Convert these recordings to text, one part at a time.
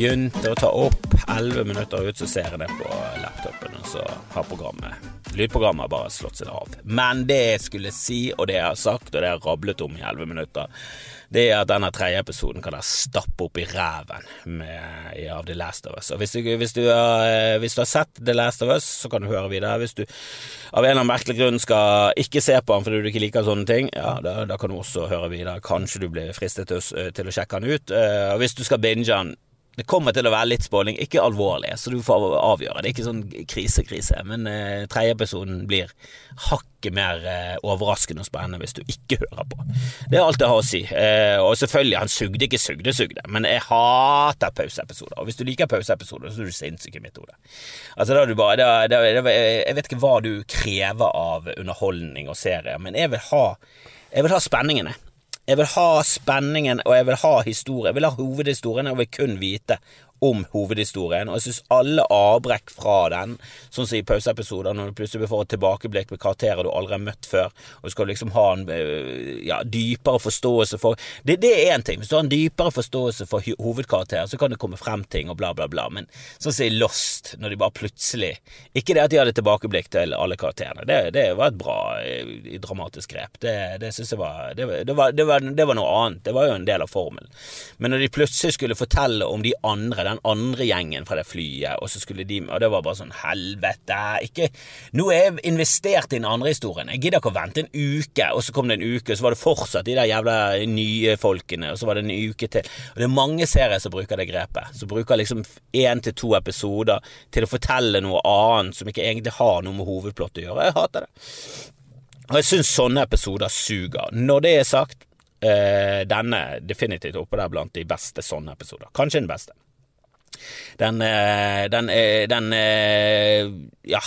begynte å ta opp elleve minutter ut, så ser jeg det på laptopen, og så har programmet Lydprogrammet bare slått seg av. Men det jeg skulle si, og det jeg har sagt, og det jeg har rablet om i elleve minutter, det er at denne tredje episoden kan dere stappe opp i ræven med, av The Last of Us. Og hvis du, hvis, du har, eh, hvis du, har, sett The Last of Us, så kan du høre videre. Hvis du av en eller annen merkelig grunn skal ikke se på den fordi du ikke liker sånne ting, ja, da, da kan du også høre videre. Kanskje du blir fristet til, til å sjekke den ut. Eh, og hvis du skal binge den det kommer til å være litt spåling, ikke alvorlig, så du får avgjøre. Det er ikke sånn krise-krise, men eh, tredje episoden blir hakket mer eh, overraskende og spennende hvis du ikke hører på. Det er alt jeg har å si. Eh, og selvfølgelig, han sugde ikke sugde, sugde, men jeg hater pauseepisoder. Og hvis du liker pauseepisoder, så er du sinnssyk i mitt hode. Altså, da er du bare, da, da, jeg vet ikke hva du krever av underholdning og serier, men jeg vil ha, jeg vil ha spenningene. Jeg vil ha spenningen, og jeg vil ha historie. Jeg vil ha hovedhistorien, og jeg vil kun vite om hovedhistorien, og jeg syns alle avbrekk fra den, sånn som i pauseepisoder, når du plutselig får et tilbakeblikk med karakterer du aldri har møtt før, og skal liksom ha en øh, ja, dypere forståelse for Det, det er én ting. Hvis du har en dypere forståelse for hovedkarakterer, så kan det komme frem ting og bla, bla, bla, men sånn som i Lost, når de bare plutselig Ikke det at de hadde tilbakeblikk til alle karakterene, det, det var et bra øh, dramatisk grep. Det, det syns jeg var det var, det var det var noe annet. Det var jo en del av formelen. Men når de plutselig skulle fortelle om de andre den andre gjengen fra det flyet, og så skulle de Og det var bare sånn helvete, ikke Nå er jeg investert i den andre historien, jeg gidder ikke å vente en uke, og så kom det en uke, og så var det fortsatt de der jævla nye folkene, og så var det en uke til. Og det er mange serier som bruker det grepet, som bruker liksom én til to episoder til å fortelle noe annet som ikke egentlig har noe med hovedplottet å gjøre. Jeg hater det. Og jeg syns sånne episoder suger. Når det er sagt, Uh, denne definitivt oppe der blant de beste sånne episoder. Kanskje den beste. Den, eh, den, eh, den eh, Ja,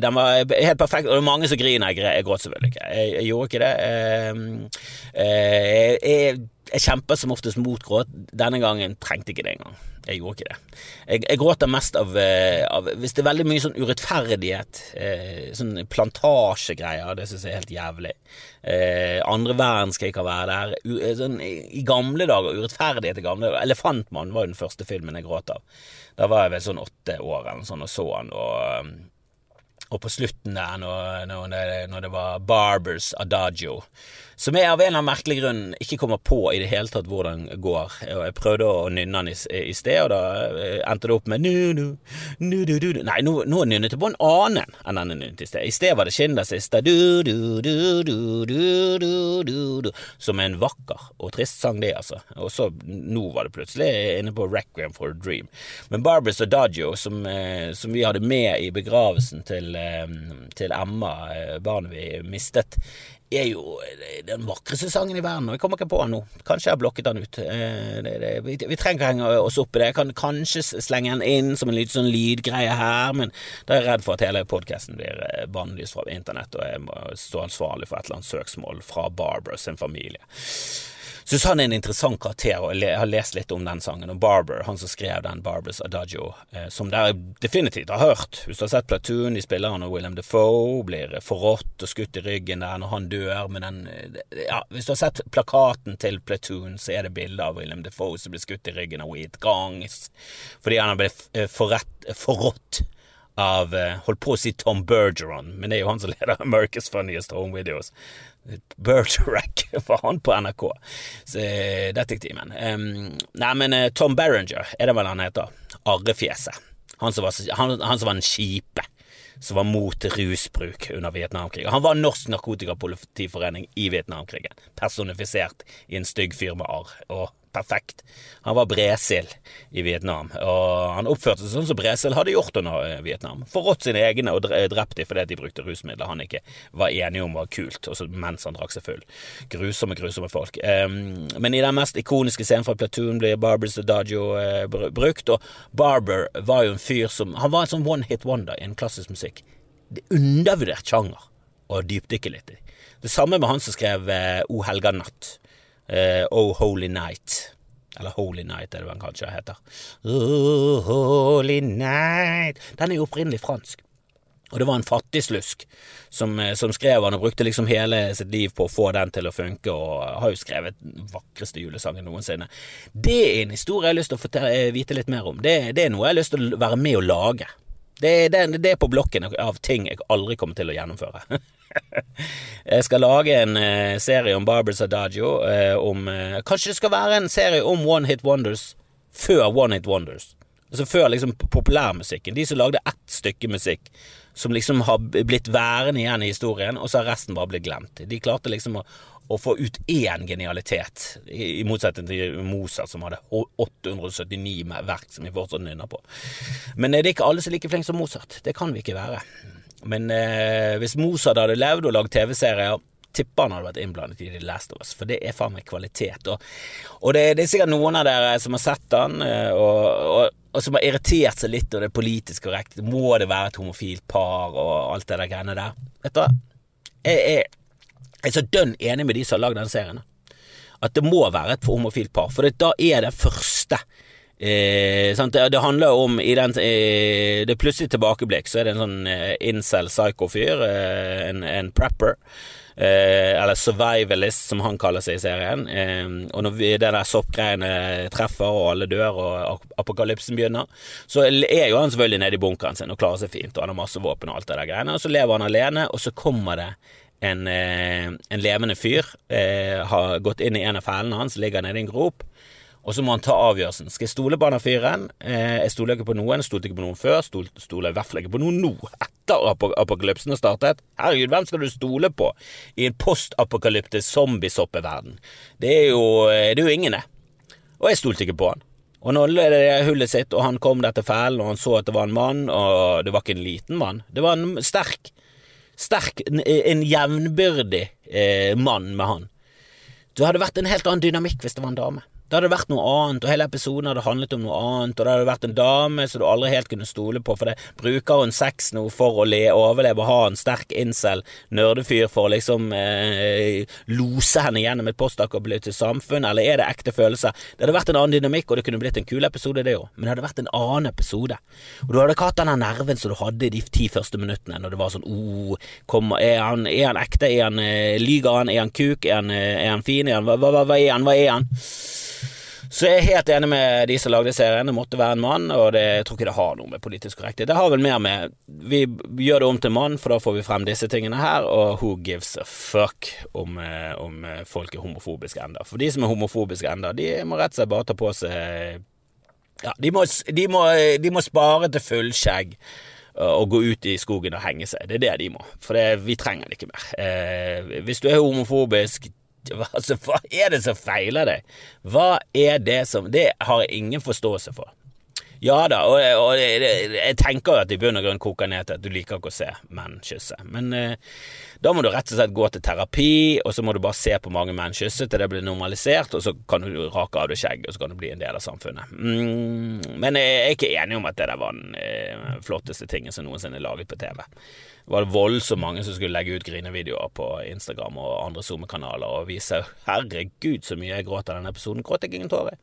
den var helt perfekt, og det er mange som griner. Jeg gråt selvfølgelig ikke. Jeg, jeg, gjorde ikke det. Jeg, jeg, jeg kjemper som oftest mot gråt. Denne gangen trengte jeg ikke det engang. Jeg gjorde ikke det. Jeg, jeg gråter mest av, av, Hvis det er veldig mye sånn urettferdighet, sånn plantasjegreier, det syns jeg er helt jævlig. andre verdenskrig kan være der. U, sånn, I gamle dager, urettferdighet i gamle dager. Elefantmann var jo den første filmen jeg gråt av. Da var jeg vel sånn åtte år eller sånn og så han, og, um, og på slutten der, når, når, det, når det var Barbers Adagio som jeg av en eller annen merkelig grunn ikke kommer på i det hele tatt hvordan går. går. Jeg prøvde å nynne den i, i, sted, og da eh, endte det opp med nu, nu, nu, du, du. Nei, nå, nå nynnet jeg på en annen enn den jeg nynnet i sted. I sted var det Schindlers siste som en vakker og trist sang, det, altså. Og så nå var det plutselig inne på Requiem for a Dream. Men Barbers Adagio, som, eh, som vi hadde med i begravelsen til, eh, til Emma, barnet vi mistet, er jo den vakreste sangen i verden, og jeg kommer ikke på den nå. Kanskje jeg har blokket den ut. Eh, det, det, vi, vi, trenger ikke henge oss opp i det. Jeg kan kanskje slenge den inn som en litt sånn lydgreie her, men da er jeg redd for at hele podkasten blir eh, bannlyst fra internett, og jeg må stå ansvarlig for et eller annet søksmål fra Barbara sin familie. Syns han er en interessant karakter, og jeg har lest litt om den sangen. Og Barber, han som skrev den, Barbers Adagio, eh, som dere definitivt har hørt. Hvis du har sett Platoon, de spiller han og William Defoe, blir forrådt og skutt i ryggen der når han dør, men den eh, Ja, hvis du har sett plakaten til Platoon, så er det bilde av William Defoe som blir skutt i ryggen av Wheat Gangs, fordi han har eh, forrådt av Holdt på å si Tom Bergeron, men det er jo han som leder America's Funniest Home Videos. Bergerac var han på NRK, eh, detektiven. Um, nei, men uh, Tom Berenger er det vel han heter. Arrefjeset. Han han, han som var den kjipe som var mot rusbruk under Vietnamkrigen. Han var Norsk Narkotikapolitiforening i Vietnamkrigen, personifisert i en stygg fyr med arr. Perfekt. Han var Bresil i Vietnam, og han oppførte seg sånn som Bresil hadde gjort under eh, Vietnam. Forrådt sine egne og drept dem fordi de brukte rusmidler han ikke var enige om var kult, også mens han drakk seg full. Grusomme, grusomme folk. Men i den mest ikoniske scenen fra Platoon blir Barbers Adagio uh, brukt, og Barber var jo en fyr som Han var en sånn one hit wonder innen klassisk musikk. Det er undervurdert sjanger å dypdykke litt i. Det samme med han som skrev uh, O helga natt. Uh, oh Holy Night. Eller Holy Night, er det den kanskje heter. Oh, Holy Night Den er jo opprinnelig fransk. Og det var en fattigslusk som, eh, som skrev den, og brukte liksom hele sitt liv på å få den til å funke, og har jo skrevet den vakreste julesangen noensinne. Det er en historie jeg har lyst til å få eh, vite litt mer om. Det, det, er noe jeg har lyst til å være med og lage. Det, det, det er på blokken av ting jeg aldri kommer til å gjennomføre. jeg skal lage en eh, serie om Barbers Adagio. Eh, om, eh, kanskje det skal være en serie om One Hit Wonders før One Hit Wonders. Altså Før liksom populærmusikken. De som lagde ett stykke musikk som liksom har blitt værende igjen i historien, og så har resten bare blitt glemt. De klarte liksom å, å få ut én genialitet, i, i, motsetning til Mozart som hadde 879 verk som vi fortsatt nynner på. Men det er ikke alle som er like flinke som Mozart. Det kan vi ikke være. Men eh, hvis Mozart hadde levd og lagd TV-serier tipper han hadde vært innblandet i The Last of Us, for det er faen meg kvalitet. Og, og det, det, er sikkert noen av dere som har sett den, eh, og, og, og som har irritert seg litt over det politisk korrekte. Må det være et homofilt par og alt det der greiene der? Vet du hva? Jeg, jeg, jeg er så dønn enig med de som har lagd den serien. At det må være et homofilt par, for da er det første Eh, det, det, handler om den, eh, Det er plutselig tilbakeblikk, så er det en sånn eh, incel psycho-fyr, eh, en, en, prepper, Eh, eller survivalist, som han kaller seg i serien. Eh, og når vi, det der soppgreiene treffer, og alle dør, og apokalypsen begynner, så er jo han selvfølgelig nede i bunkeren sin og klarer seg fint, og han har masse våpen og alt det der greiene, og så lever han alene, og så kommer det en, en levende fyr, har gått inn i en av fellene hans, ligger nede i en grop og så må han ta avgjørelsen. Skal jeg stole på denne fyren? Eh, jeg stoler ikke på noen. Stolte ikke på noen før. Stoler stole i hvert fall ikke på noen nå, etter apokalypsen har startet. Herregud, hvem skal du stole på i en postapokalyptisk zombiesoppeverden? Det eh, det er jo ingen, det. Og jeg stolte ikke på han. Og nå er det hullet sitt, og han kom der til fellen, og han så at det var en mann, og det var ikke en liten mann. Det var en sterk, sterk, en jevnbyrdig eh, mann med han. Det hadde vært en helt annen dynamikk hvis det var en dame. Da hadde det vært noe annet, og hele episoden hadde handlet om noe annet, og det hadde vært en dame som du aldri helt kunne stole på, for det bruker hun sex nå for å le, overleve ha en sterk incel, nerdefyr, for å liksom eh, lose henne gjennom et postapokalyptisk samfunn, eller er det ekte følelser? Det hadde vært en annen dynamikk, og det kunne blitt en kul episode, det òg, men det hadde vært en annen episode. Og du hadde ikke hatt den nerven som du hadde i de ti første minuttene, når det var sånn oh, kom, er, han, er han ekte, er han, eh, lyger han, er han kuk, er han, eh, er han fin, er han, hva, hva, hva er han, hva er han? Så jeg er helt enig med de som lagde serien. Det måtte være en mann, og det, jeg tror ikke det har noe med politisk korrekthet. Det har vel mer med Vi gjør det om til mann, for da får vi frem disse tingene her, og who gives a fuck om, eh, om eh, folk er homofobiske enda. For de som er homofobiske enda, de må rett og slett bare ta på seg Ja, de må, de må, de må spare til fullskjegg og gå ut i skogen og henge seg. Det er det de må, for det, vi trenger det ikke mer. Eh, hvis du er homofobisk, Altså, hva er det som feiler deg? Hva er det som Det har jeg ingen forståelse for. Ja da, og, og jeg, jeg tenker jo at i bunn og grunn koker ned til at du liker ikke å se menn kysse, men eh, da må du rett og slett gå til terapi, og så må du bare se på mange menn kysse til det blir normalisert, og så kan du rake av deg skjegget, og så kan du bli en del av samfunnet. Mm, men jeg er ikke enig om at det der var den eh, flotteste tingen som noensinne er laget på TV Det var voldsomt mange som skulle legge ut grinevideoer på Instagram og andre SoMe-kanaler og vise 'herregud, så mye jeg gråt av denne episoden'. Gråt jeg ingen tårer.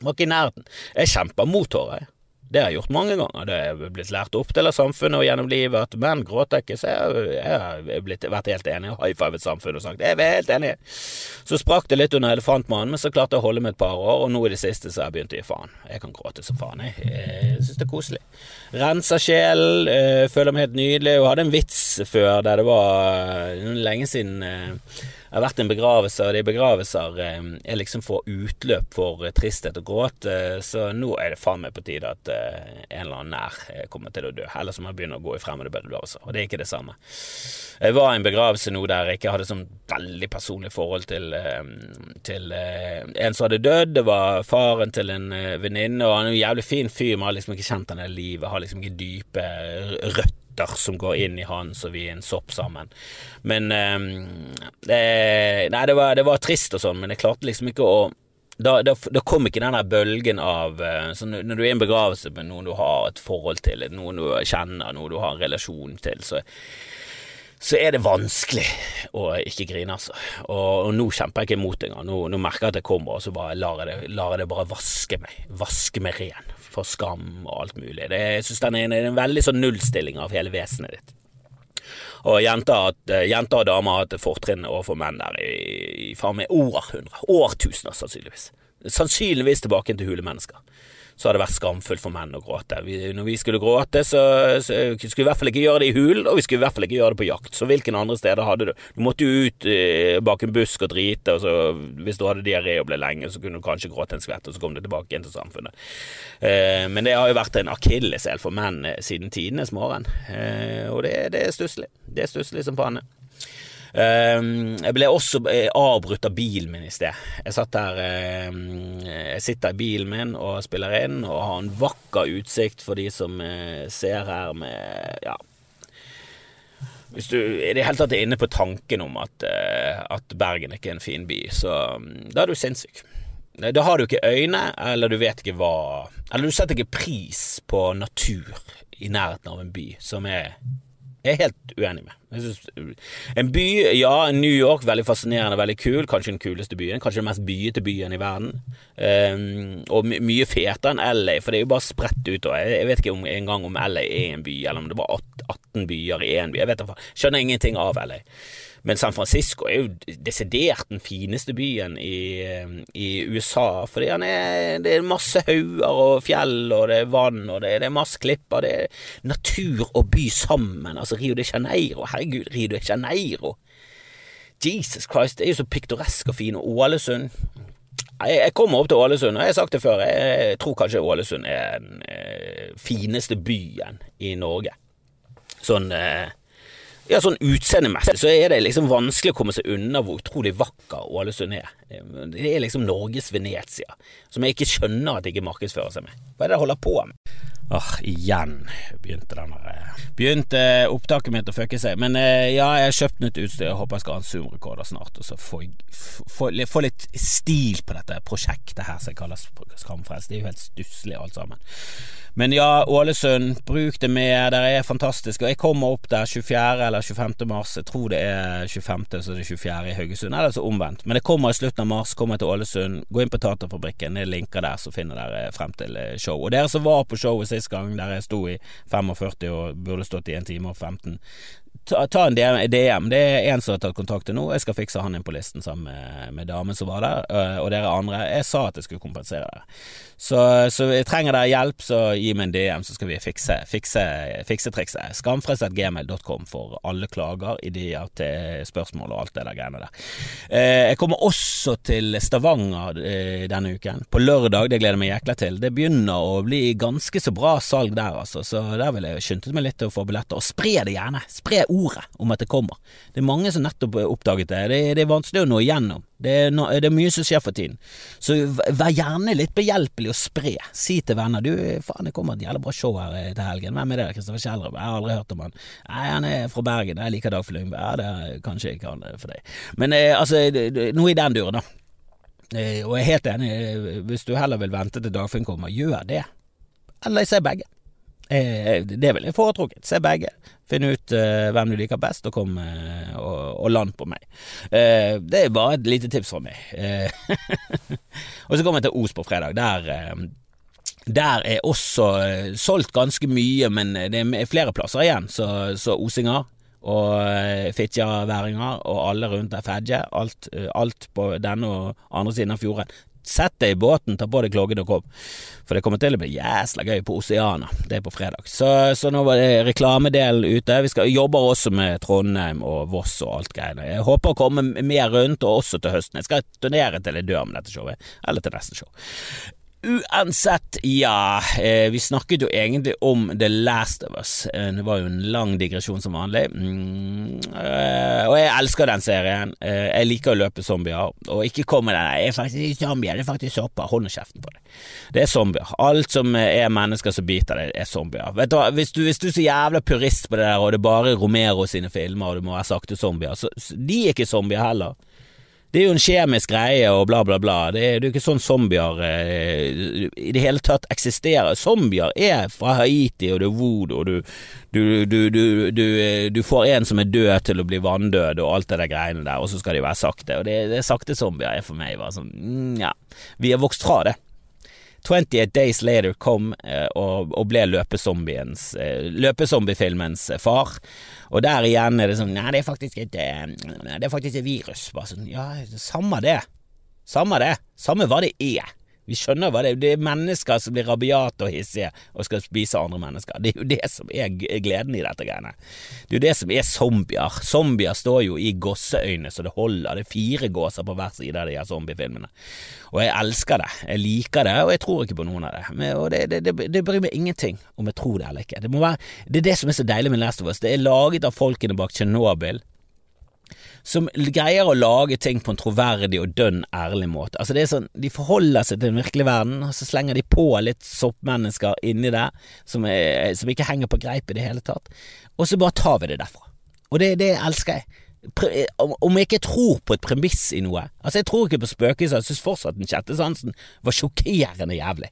Var ikke i nærheten. Jeg kjemper mot tårer. Det har jeg gjort mange ganger. Det er blitt lært opp til av samfunnet og gjennom livet at menn gråter ikke, så jeg, har vært helt enig og high fivet samfunnet og sagt jeg er helt enig. Så sprakk det litt under Elefantmannen, men så klarte jeg å holde med et par år, og nå i det siste så har jeg begynt å gi faen. Jeg kan gråte som faen, jeg. Jeg syns det er koselig. Renser sjelen, øh, føler meg helt nydelig, og hadde en vits før der det var øh, lenge siden øh, jeg har vært i en begravelse, og de begravelser eh, er liksom for utløp for eh, tristhet og gråt, eh, så nå er det faen meg på tide at en eller annen nær kommer til å dø. Eller så må jeg begynne å gå i fremmede begravelser, og det er ikke det samme. Jeg var i en begravelse nå der jeg ikke hadde sånn veldig personlig forhold til, til en som hadde dødd. Det var faren til en venninne, og han er en jævlig fin fyr, men har liksom ikke kjent han i livet, har liksom ikke dype røtter røtter som går inn i han, så vi er en sopp sammen. Men um, det, Nei, det var, det var, trist og sånn, men jeg klarte liksom ikke å da, da, da, kom ikke den der bølgen av uh, Når du er i en begravelse med noen du har et forhold til, noen du kjenner, noen du har en relasjon til, så så er det vanskelig å ikke grine, altså. Og, og nå kjemper jeg ikke imot engang. Nå, nå merker jeg at jeg kommer, og så bare lar jeg det, lar jeg det bare vaske meg. Vaske meg ren for skam og alt mulig. Det, jeg synes den er en, veldig sånn nullstilling av hele vesenet ditt. Og jenter, jenter, og damer har hatt fortrinn overfor menn der i, i faen meg århundrer, årtusener sannsynligvis. Sannsynligvis tilbake til hulemennesker så har det vært skamfullt for menn å gråte. Vi, når vi skulle gråte, så, så, skulle vi i hvert fall ikke gjøre det i hulen, og vi skulle i hvert fall ikke gjøre det på jakt. Så hvilken andre steder hadde du? Du måtte jo ut eh, bak en busk og drite, og så hvis du hadde diaré og ble lenge, så kunne du kanskje gråte en skvett, og så kom du tilbake igjen til samfunnet. Eh, men det har jo vært en akilleshæl for menn eh, siden tidenes morgen, eh, og det, det er stusslig. Det er stusslig som panne. Ehm, jeg ble også eh, avbrutt av bilen min i sted. Jeg satt der ehm, Jeg sitter i bilen min og spiller inn og har en vakker utsikt for de som eh, ser her med Ja. Hvis du i det hele tatt er inne på tanken om at, eh, at Bergen ikke er en fin by, så mm, da er du sinnssyk. Da har du ikke øyne, eller du vet ikke hva Eller du setter ikke pris på natur i nærheten av en by, som er jeg er helt uenig med. En by, ja, New York, veldig fascinerende, veldig kul. Kanskje den kuleste byen. Kanskje den mest byete byen i verden. Um, og my mye fetere enn LA, for det er jo bare spredt utover. Jeg, jeg vet ikke om, engang om LA er en by, eller om det var 18 byer i én by. Jeg vet ikke, skjønner ingenting av LA. Men San Francisco er jo desidert den fineste byen i, i USA, fordi er, det er masse hauger og fjell, og det er vann, og det, det er masse klipper. Det er natur og by sammen. Altså Rio de Janeiro, herregud, Rio de Janeiro. Jesus Christ, det er jo så piktoresk og fin. Og Ålesund jeg, kommer opp til Ålesund, og jeg har sagt det før, jeg tror kanskje Ålesund er den eh, fineste byen i Norge. Sånn eh, ja, sånn utseendemessig så er det liksom vanskelig å komme seg unna hvor utrolig vakker Ålesund er. Det er liksom Norges Venezia, som jeg ikke skjønner at de ikke markedsfører seg med. Hva er det de holder på med? Åh, igjen begynte den der Begynte opptaket mitt å fucke seg. Men eh, ja, jeg har kjøpt nytt utstyr. Jeg håper jeg skal ha en Zoom-rekorder snart, og så få, få, få, litt stil på dette prosjektet her som kalles Skamfrelst. Det er jo helt stusslig alt sammen. Men ja, Ålesund, bruk det med. Dere er fantastiske. Og jeg kommer opp der 24. eller 25. mars. Jeg tror det er 25., så det er 24. i Haugesund. Eller så omvendt. Men det kommer i slutten av mars. Kommer til Ålesund. Gå inn på Taterfabrikken. Det er linker der, så finner dere frem til eh, show. Og dere som var på showet sist gang, der jeg sto i 45 og burde stått i 1 time og 15 ta, ta en DM. Det er en som har tatt kontakt til nå. Jeg skal fikse han inn på listen sammen med, med damen som var der, øh, og dere andre. Jeg sa at jeg skulle kompensere dere. Så, så trenger dere hjelp, så gi meg en DM, så skal vi fikse, fikse, fikse trikset. Skamfrelst.gmail.com for alle klager, ideer til spørsmål og alt det der greiene der. Eh, jeg kommer også til Stavanger eh, denne uken. På lørdag, det gleder jeg meg jækla til. Det begynner å bli ganske så bra salg der, altså, så der vil jeg skynde meg litt til å få billetter. Og spre det gjerne. Spre ordet om at det kommer. Det er mange som nettopp oppdaget det. Det, det er vanskelig å nå igjennom. Det er, det er, mye som skjer for tiden. Så vær gjerne litt behjelpelig og spre. Si til venner du, faen det kommer et jævla bra show her eh, til helgen. Hvem er det? Kristoffer Kjellrup? Jeg har aldri hørt om han. Nei, han er fra Bergen. Jeg liker Dagfinn Lyngberg. Ja, det er kanskje ikke han for deg. Men eh, altså, noe i den duren, da. Eh, og jeg er helt enig, hvis du heller vil vente til Dagfinn kommer, gjør det. Eller jeg ser begge. Eh, det vil jeg foretrukket. Se begge. Finn ut eh, hvem du liker best, og kom eh, og, og, land på meg. Uh, det er bare et lite tips fra meg. og så kommer jeg til Os på fredag. Der, der er også solgt ganske mye, men det er flere plasser igjen. Så, så osinger og fitjaværinger og alle rundt der fedje. Alt, alt på denne og andre siden av fjorden. Sett deg i båten, ta på deg kloggen og kom. For det kommer til å bli jæsla gøy på Oceana. Det er på fredag. Så, så nå var det reklamedelen ute. Vi skal jobbe også med Trondheim og Voss og alt greiene. Jeg håper å komme mer rundt, og også til høsten. Jeg skal turnere til jeg dør med dette showet, eller til neste show. Uansett, ja. Eh, vi snakket jo egentlig om The Last of Us. Eh, det var jo en lang digresjon som vanlig. Mm, eh, og jeg elsker den serien. Jeg liker å løpe zombier. Og ikke kom med den 'jeg er faktisk ikke zombier, det er faktisk sopper'. Hold nå kjeften på deg. Det er zombier. Alt som er mennesker som biter deg, er zombier. Vet du hva, hvis du, hvis du er så jævla purist på det der, og det er bare Romero sine filmer, og det må være sakte zombier, så de er ikke zombier heller. Det er jo en kjemisk greie og bla, bla, bla. Det er, jo ikke sånn zombier eh, i det hele tatt eksisterer. Zombier er fra Haiti, og det er voodoo, og du, du, du, du, får en som er død til å bli vanndød, og alt det der greiene der, og så skal de være sakte. Og det, det sakte zombier er for meg bare sånn mm, Ja, vi har vokst fra det. 28 Days Later kom eh, og, og ble løpezombiens eh, løpezombiefilmens far. Og der igjen er det sånn Nei, det er faktisk et, eh, det er faktisk et virus. Bare sånn, ja, samme det. Samme det. Samme hva det er. Vi skjønner hva det er. Det er mennesker som blir rabiate og hissige og skal spise andre mennesker. Det er jo det som er gleden i dette greiene. Det er jo det som er zombier. Zombier står jo i gåseøyne så det holder. Det er fire gåser på hver side av de her zombiefilmene. Og jeg elsker det. Jeg liker det, og jeg tror ikke på noen av det. Men, og det, det, det, det bryr meg ingenting om jeg tror det eller ikke. Det, må være, det er det som er så deilig med Last of Us. Det er laget av folkene bak Tsjernobyl som greier å lage ting på en troverdig og dønn ærlig måte. Altså det er sånn, De forholder seg til den virkelige verden, og så slenger de på litt soppmennesker inni det som, er, som ikke henger på greip i det hele tatt, og så bare tar vi det derfra. Og det, det elsker jeg. Om jeg ikke tror på et premiss i noe Altså, jeg tror ikke på spøkelser, jeg syns fortsatt den sjette sansen var sjokkerende jævlig.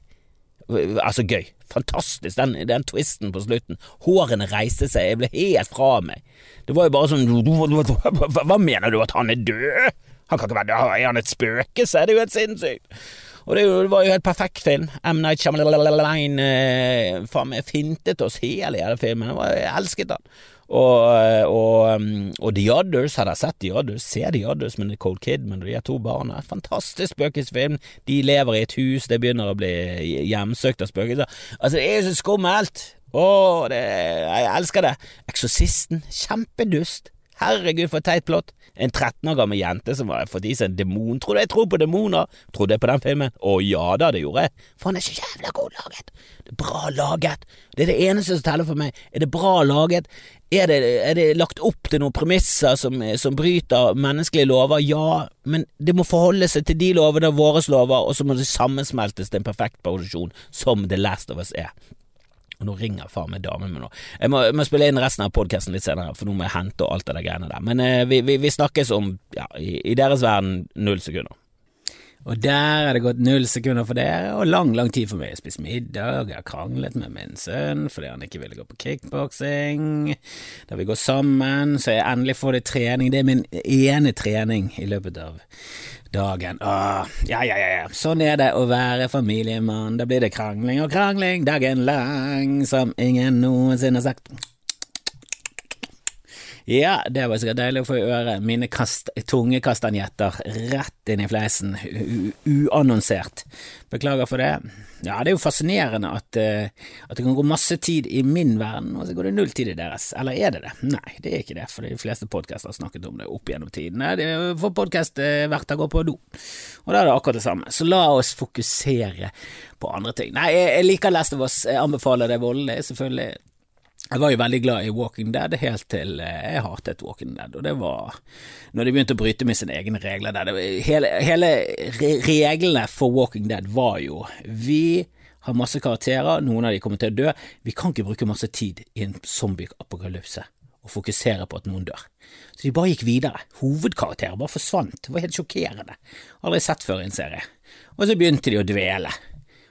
Altså, gøy. Fantastisk, den, den, twisten på slutten. Hårene reiste seg, jeg ble helt fra meg. Det var jo bare sånn Hva mener du, at han er død? Han kan ikke være død, er han et spøkelse? Det er jo helt sinnssykt. Og det, var jo helt perfekt film. M. Night Shyamalan eh, fintet oss hele i hele filmen. Jeg elsket den. Og, og, um, og The Others, hadde jeg sett The Others, se The Others med Nicole Kidman og de to barna. Fantastisk spøkelsesfilm. De lever i et hus, det begynner å bli hjemsøkt av spøkelser. Altså, det er jo så skummelt! Å, det, jeg elsker det. Eksorsisten, kjempedust. Herregud, for teit plott. En 13 år gammel jente som har fått i seg en demon. Tror du jeg tror på demoner? Trodde jeg på den filmen? Å ja da, det gjorde jeg. For han er så jævla god laget. Det er bra laget. Det er det eneste som teller for meg. Er det bra laget? Er det, er det lagt opp til noen premisser som, som, bryter menneskelige lover? Ja, men det må forholde seg til de lovene og våre lover, og så må det sammensmeltes til en perfekt produksjon, som The Last of Us er. Og nå ringer far med damen min nå. Jeg må, jeg må, spille inn resten av podkasten litt senere, for nå må jeg hente og alt det der greiene der. Men eh, vi, vi, vi, snakkes om, ja, i, i deres verden, null sekunder. Og der er det gått null sekunder for dere, og lang, lang tid for meg. Jeg har spist middag, jeg har kranglet med min sønn fordi han ikke ville gå på kickboksing. Da vi går sammen, så jeg endelig får det trening. Det er min ene trening i løpet av dagen. Åh, ja, ja, ja, sånn er det å være familiemann. Da blir det krangling og krangling dagen lang, som ingen noensinne har sagt. Ja, det var sikkert deilig å få høre mine kast, tunge kastanjetter rett inn i fleisen, uannonsert. Beklager for det. Ja, det er jo fascinerende at, uh, at, det kan gå masse tid i min verden, og så går det null tid i deres. Eller er det det? Nei, det er ikke det, for de fleste podkaster har snakket om det opp gjennom tidene. For podkastverter går på do, og da er det akkurat det samme. Så la oss fokusere på andre ting. Nei, jeg, jeg liker Last of Us, jeg anbefaler det voldelig, selvfølgelig. Jeg var jo veldig glad i Walking Dead helt til eh, jeg hatet Walking Dead, og det var når de begynte å bryte med sine egne regler der. hele, hele reglene for Walking Dead var jo vi har masse karakterer, noen av de kommer til å dø, vi kan ikke bruke masse tid i en zombie-apokalypse og fokusere på at noen dør. Så de bare gikk videre. Hovedkarakterer bare forsvant. Det var helt sjokkerende. Aldri sett før i en serie. Og så begynte de å dvele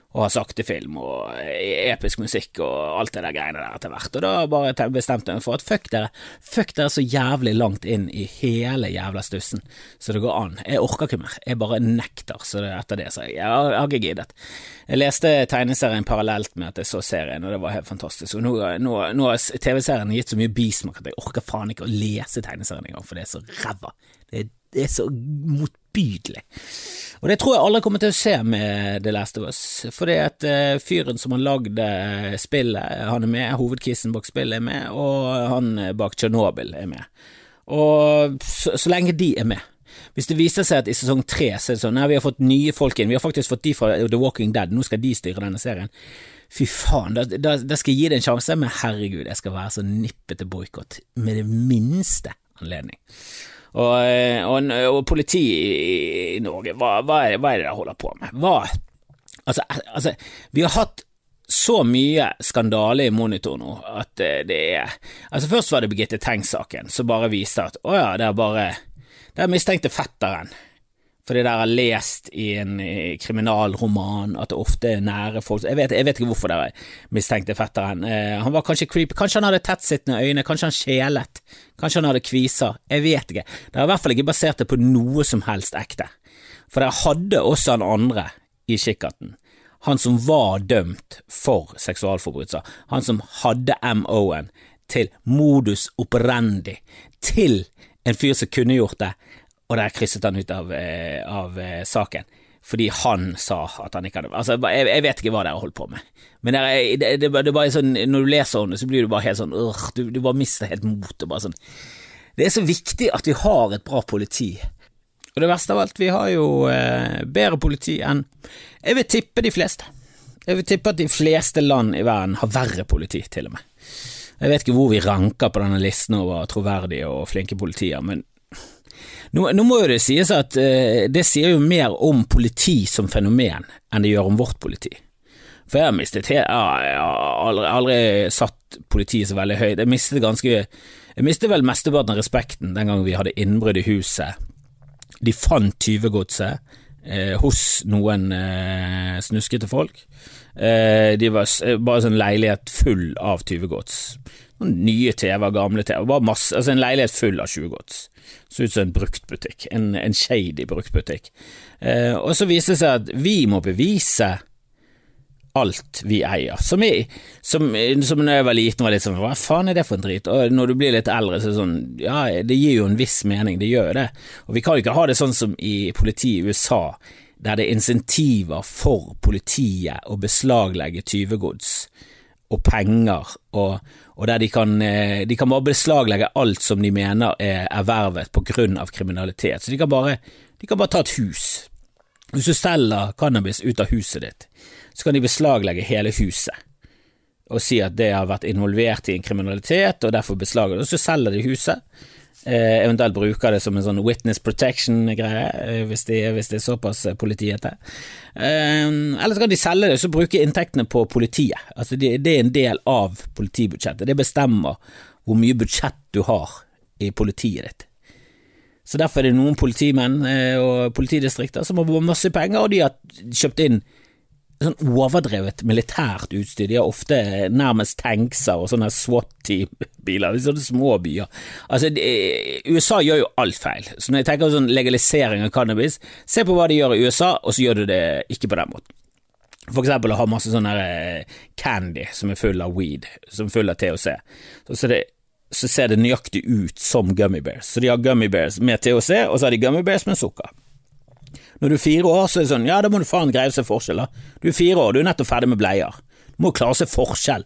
og har sakte film og episk musikk og alt det der greiene der etter hvert. Og da bare bestemte jeg meg for at fuck dere, fuck dere så jævlig langt inn i hele jævla stussen så det går an. Jeg orker ikke mer, jeg bare nekter, så det, etter det så jeg, jeg har, ikke giddet. Jeg leste tegneserien parallelt med at jeg så serien, og det var helt fantastisk. Og nå, nå, nå har TV-serien gitt så mye bismak at jeg orker faen ikke å lese tegneserien engang, for det er så ræva. Det, det er så motbydelig. Og det tror jeg aldri kommer til å se med The Last of Us, fordi at uh, fyren som har lagd uh, spillet, han er med, hovedkissen bak spillet er med, og han bak Tsjernobyl er med. Og så, så, lenge de er med. Hvis det viser seg at i sesong tre så er det sånn nei, vi har fått nye folk inn, vi har faktisk fått de fra The Walking Dead, nå skal de styre denne serien. Fy faen, da, da, da skal jeg gi det en sjanse, men herregud, jeg skal være så nippete boikott med det minste anledning. Og, eh, og, og politiet i Norge, hva, hva, er, hva, er, det de holder på med? Hva? Altså, altså, vi har hatt så mye skandale i monitor nå at eh, det er Altså, først var det Birgitte Tengs-saken, som bare viste at å ja, det er bare Det er mistenkte fetteren fordi dere har lest i en kriminalroman at det ofte er nære folk Jeg vet, jeg vet ikke hvorfor dere mistenkte fetteren. Eh, han var kanskje creepy, kanskje han hadde tettsittende øyne, kanskje han kjelet, kanskje han hadde kviser, jeg vet ikke. Dere har i hvert fall ikke basert det på noe som helst ekte. For dere hadde også han andre i kikkerten. han som var dømt for seksualforbrytelser, han som hadde MO-en til modus operandi, til en fyr som kunne gjort det, og der krysset han ut av, eh, av eh, saken. Fordi han sa at han ikke hadde Altså, jeg, jeg vet ikke hva dere holdt på med. Men det, det, det, det bare sånn, når du leser om det, så blir du bare helt sånn øh, du, du, bare mister helt motet. Sånn. Det er så viktig at vi har et bra politi. Og det verste av alt, vi har jo eh, bedre politi enn Jeg vil tippe de fleste. Jeg vil tippe at de fleste land i verden har verre politi, til og med. Jeg vet ikke hvor vi ranker på denne listen over troverdige og flinke politier, men nå, nå, må jo det sies at eh, det sier jo mer om politi som fenomen enn det gjør om vårt politi. For jeg har mistet helt Jeg har aldri, aldri satt politiet så veldig høyt. Jeg mistet ganske Jeg mistet vel mesteparten av respekten den gangen vi hadde innbrudd i huset. De fant tyvegodset eh, hos noen eh, snuskete folk. Eh, de var bare sånn leilighet full av tyvegods. Nye TV-er, gamle TV-er, altså en leilighet full av tjuvgods. Så ut som en bruktbutikk, en, en shady bruktbutikk. Eh, og så viste det seg at vi må bevise alt vi eier. Som, jeg, som, som når jeg var liten var litt sånn hva faen er det for en drit? Og når du blir litt eldre så er det sånn ja, det gir jo en viss mening, det gjør jo det. Og vi kan jo ikke ha det sånn som i politiet i USA, der det er insentiver for politiet å beslaglegge tyvegods og penger, og, og der de kan, eh, de kan, bare beslaglegge alt som de mener er ervervet av kriminalitet. Så de kan bare, de kan bare ta et hus. Hvis du selger cannabis ut av huset ditt, så kan de beslaglegge hele huset og si at det har vært involvert i en kriminalitet, og derfor beslaglegger det. Og så selger de huset, eh, eventuelt bruker det som en sånn witness protection-greie, eh, hvis, hvis, det er såpass politiet politiete. Eh, eller så kan de selge det så bruke inntektene på politiet. Altså det, det er en del av politibudsjettet. Det bestemmer hvor mye budsjett du har i politiet ditt. Så Derfor er det noen politimenn eh, og politidistrikter som har masse penger, og de har kjøpt inn sånn overdrevet militært utstyr. De har ofte nærmest tankser og sånne SWAT-biler sånne små byer. Altså, de, USA gjør jo alt feil. Så når jeg tenker sånn legalisering av cannabis, se på hva de gjør i USA, og så gjør du det ikke på den måten. For eksempel å ha masse sånn candy som er full av weed, som er full av THC. Så, det, så ser det nøyaktig ut som gummy bears. Så de har gummy bears med THC, og så har de gummy bears med sukker. Når du er fire år, så er det sånn, ja, da må du faen greie å se forskjell, da. Du er fire år, du er nettopp ferdig med bleier. Du må klare å se forskjell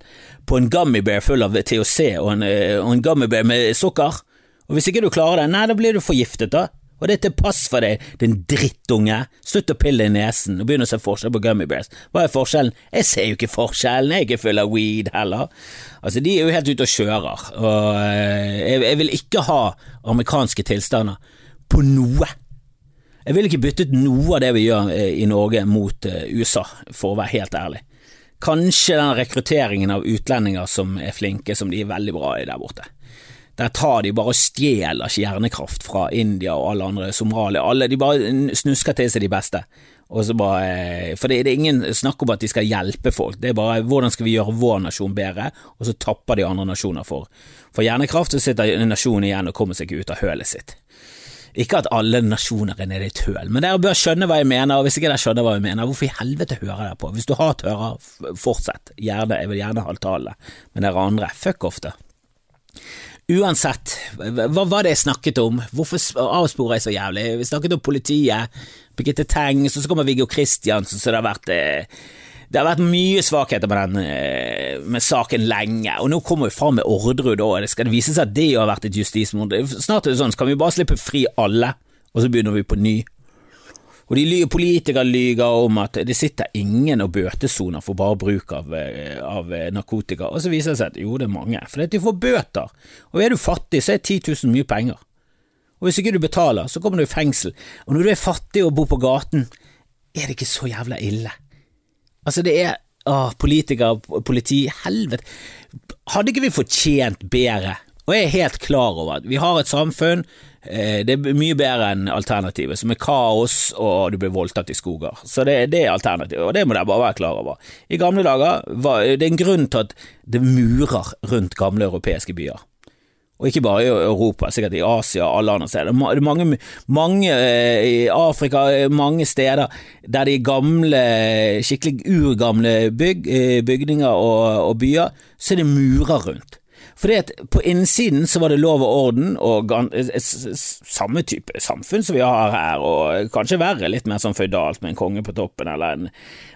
på en gummibear full av THC og en, eh, og en gummibear med sukker. Og hvis ikke du klarer det, nei, da blir du forgiftet, da. Og det er til pass for deg, din drittunge. Slutt å pille i nesen og begynn å se forskjell på gummibears. Hva er forskjellen? Jeg ser jo ikke forskjellen, jeg er ikke full av weed heller. Altså, de er jo helt ute og kjører, og eh, jeg, jeg vil ikke ha amerikanske tilstander på noe. Jeg vil ikke bytte ut noe av det vi gjør eh, i Norge mot eh, USA, for å være helt ærlig. Kanskje den rekrutteringen av utlendinger som er flinke, som de er veldig bra i der borte. Der tar de bare og stjeler hjernekraft fra India og alle andre, Somalia, alle, de bare snusker til seg de beste. Bare, eh, for det, det, er ingen snakk om at de skal hjelpe folk, det er bare hvordan skal vi gjøre vår nasjon bedre, og så tapper de andre nasjoner for, for hjernekraft, så sitter nasjonen igjen og kommer seg ikke ut av hølet sitt. Ikke at alle nasjoner er nede i et høl, men dere bør skjønne hva jeg mener, og hvis ikke dere skjønner hva jeg mener, hvorfor i helvete hører dere på? Hvis du har tører, fortsett, gjerne, jeg vil gjerne ha tale, men dere andre, fuck off det. Uansett, hva var det jeg snakket om? Hvorfor avsporer jeg så jævlig? Vi snakket om politiet, Birgitte Tengs, og så kommer Viggo Kristiansen, så det har vært eh, det har vært mye svakheter med, den, eh, med saken lenge, og nå kommer vi fram med Orderud òg. Skal det vise seg at det har vært et justismord? Snart er det sånn, så kan vi bare slippe fri alle, og så begynner vi på ny. Og de Politikere lyver om at det sitter ingen og bøtesoner for bare bruk av, eh, av, eh, narkotika, og så viser det seg at jo, det er mange, for de får bøter, og er du fattig, så er 10 000 mye penger. Og hvis ikke du betaler, så kommer du i fengsel, og når du er fattig og bor på gaten, er det ikke så jævla ille. Altså, det er Åh, politikere, politi, helvete. Hadde ikke vi fortjent bedre? Og jeg er helt klar over at vi har et samfunn, eh, det er mye bedre enn alternativet, som er kaos og du blir voldtatt i skoger. Så det, det er alternativet, og det må dere bare være klar over. I gamle dager var det en grunn til at det murer rundt gamle europeiske byer. Og ikke bare i Europa, sikkert i Asia og alle andre steder. Det mange, mange eh, i Afrika, mange steder der de gamle, skikkelig urgamle bygg, bygninger og, og byer, så er det murer rundt. Fordi at på innsiden så var det lov og orden og samme type samfunn som vi har her, og kanskje verre, litt mer sånn føydalt med en konge på toppen, eller, en,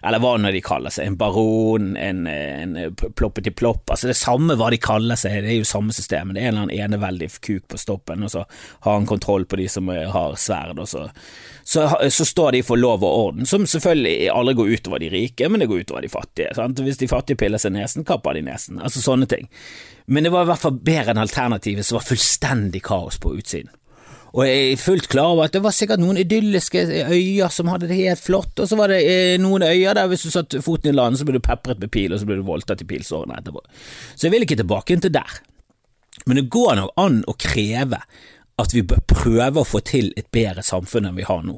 eller hva nå de kaller seg, en baron, en, en ploppeti plopp, altså det samme hva de kaller seg, det er jo samme system, det er en eller annen eneveldig kuk på stoppen, og så har han kontroll på de som har sverd, og så, så, så står de for lov og orden, som selvfølgelig aldri går utover de rike, men det går utover de fattige, sant? hvis de fattige piller seg nesen, kapper de nesen, altså sånne ting. Men det var i hvert fall bedre enn alternativet, som var fullstendig kaos på utsiden. Og jeg er fullt klar over at det var sikkert noen idylliske øyer som hadde det helt flott, og så var det eh, noen øyer der hvis du satte foten i land, så ble du pepret med pil, og så ble du voldtatt i pilsårene etterpå. Så jeg vil ikke tilbake til der. Men det går nok an å kreve at vi bør prøve å få til et bedre samfunn enn vi har nå.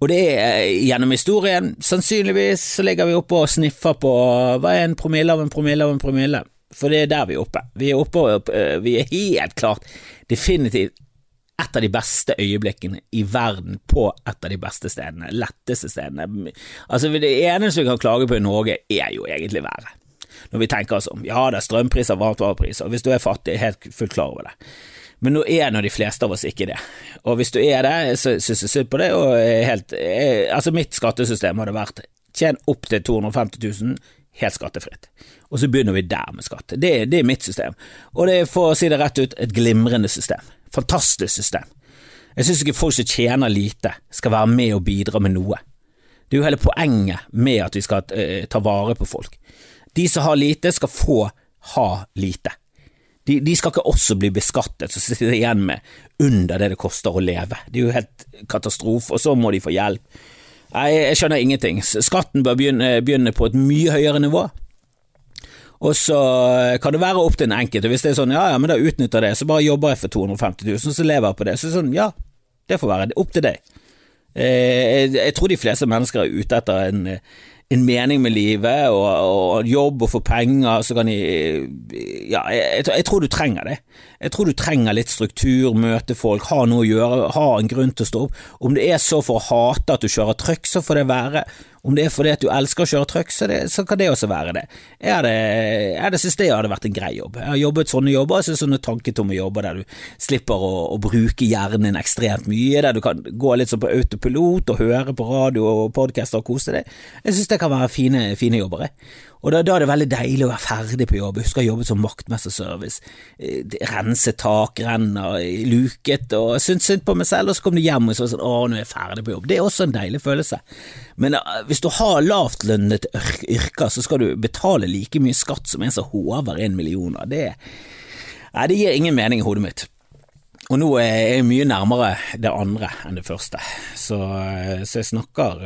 Og det er eh, gjennom historien. Sannsynligvis så ligger vi oppe og sniffer på hva er en promille av en promille av en promille. For det er der vi er oppe. Vi er oppe eh, vi er helt klart definitivt et av de beste øyeblikkene i verden på et av de beste stedene, letteste stedene. Altså Det eneste vi kan klage på i Norge, er jo egentlig været. Når vi tenker oss om. Ja, det er strømpriser, varmtvarepriser, hvis du er fattig, helt fullt klar over det. Men nå er nå de fleste av oss ikke det. Og hvis du er det, så syns jeg synd på det, og helt Altså, mitt skattesystem hadde vært tjen opp til 250 000, helt skattefritt. Og så begynner vi der med skatt. Det, det er mitt system, og det er for å si det rett ut et glimrende system. Fantastisk system. Jeg synes ikke folk som tjener lite, skal være med og bidra med noe. Det er jo hele poenget med at vi skal uh, ta vare på folk. De som har lite, skal få ha lite. De, de, skal ikke også bli beskattet, så sitter de igjen med under det det koster å leve. Det er jo helt katastrofe, og så må de få hjelp Nei, jeg skjønner ingenting. Skatten bør begynne, begynne på et mye høyere nivå. Og så kan det være opp til en enkelte. hvis det er sånn ja, ja, men da utnytter det, så bare jobber jeg for 250 000, så lever jeg på det. Så sånn, ja, det får være opp til deg. Eh, jeg tror de fleste mennesker er ute etter en en mening med livet og, og, jobb og få penger, så kan de Ja, jeg, jeg, tror du trenger det. Jeg tror du trenger litt struktur, møte folk, ha noe å gjøre, ha en grunn til å stå opp. Om det er så for å hate at du kjører trøkk, så får det være. Om det er fordi at du elsker å kjøre truck, så, så kan det også være det. Jeg hadde, jeg hadde syntes det hadde vært en grei jobb. Jeg har jobbet sånne jobber, altså sånne tanketomme jobber der du slipper å, å, bruke hjernen din ekstremt mye, der du kan gå litt sånn på autopilot og høre på radio og podkaster og kose deg. Jeg synes det kan være fine, fine jobber. Jeg. Og da, da, er det veldig deilig å være ferdig på jobb. Jeg husker jeg jobbet som vaktmesterservice. Eh, rense tak, renner, luket og syntes synd på meg selv, og så kom du hjem og så var sånn å, nå er jeg ferdig på jobb. Det er også en deilig følelse. Men uh, hvis du har lavtlønnet yrker, så skal du betale like mye skatt som en som håver en millioner. Det, nei, det gir ingen mening i hodet mitt. Og nå er jeg mye nærmere det andre enn det første, så, eh, så jeg snakker,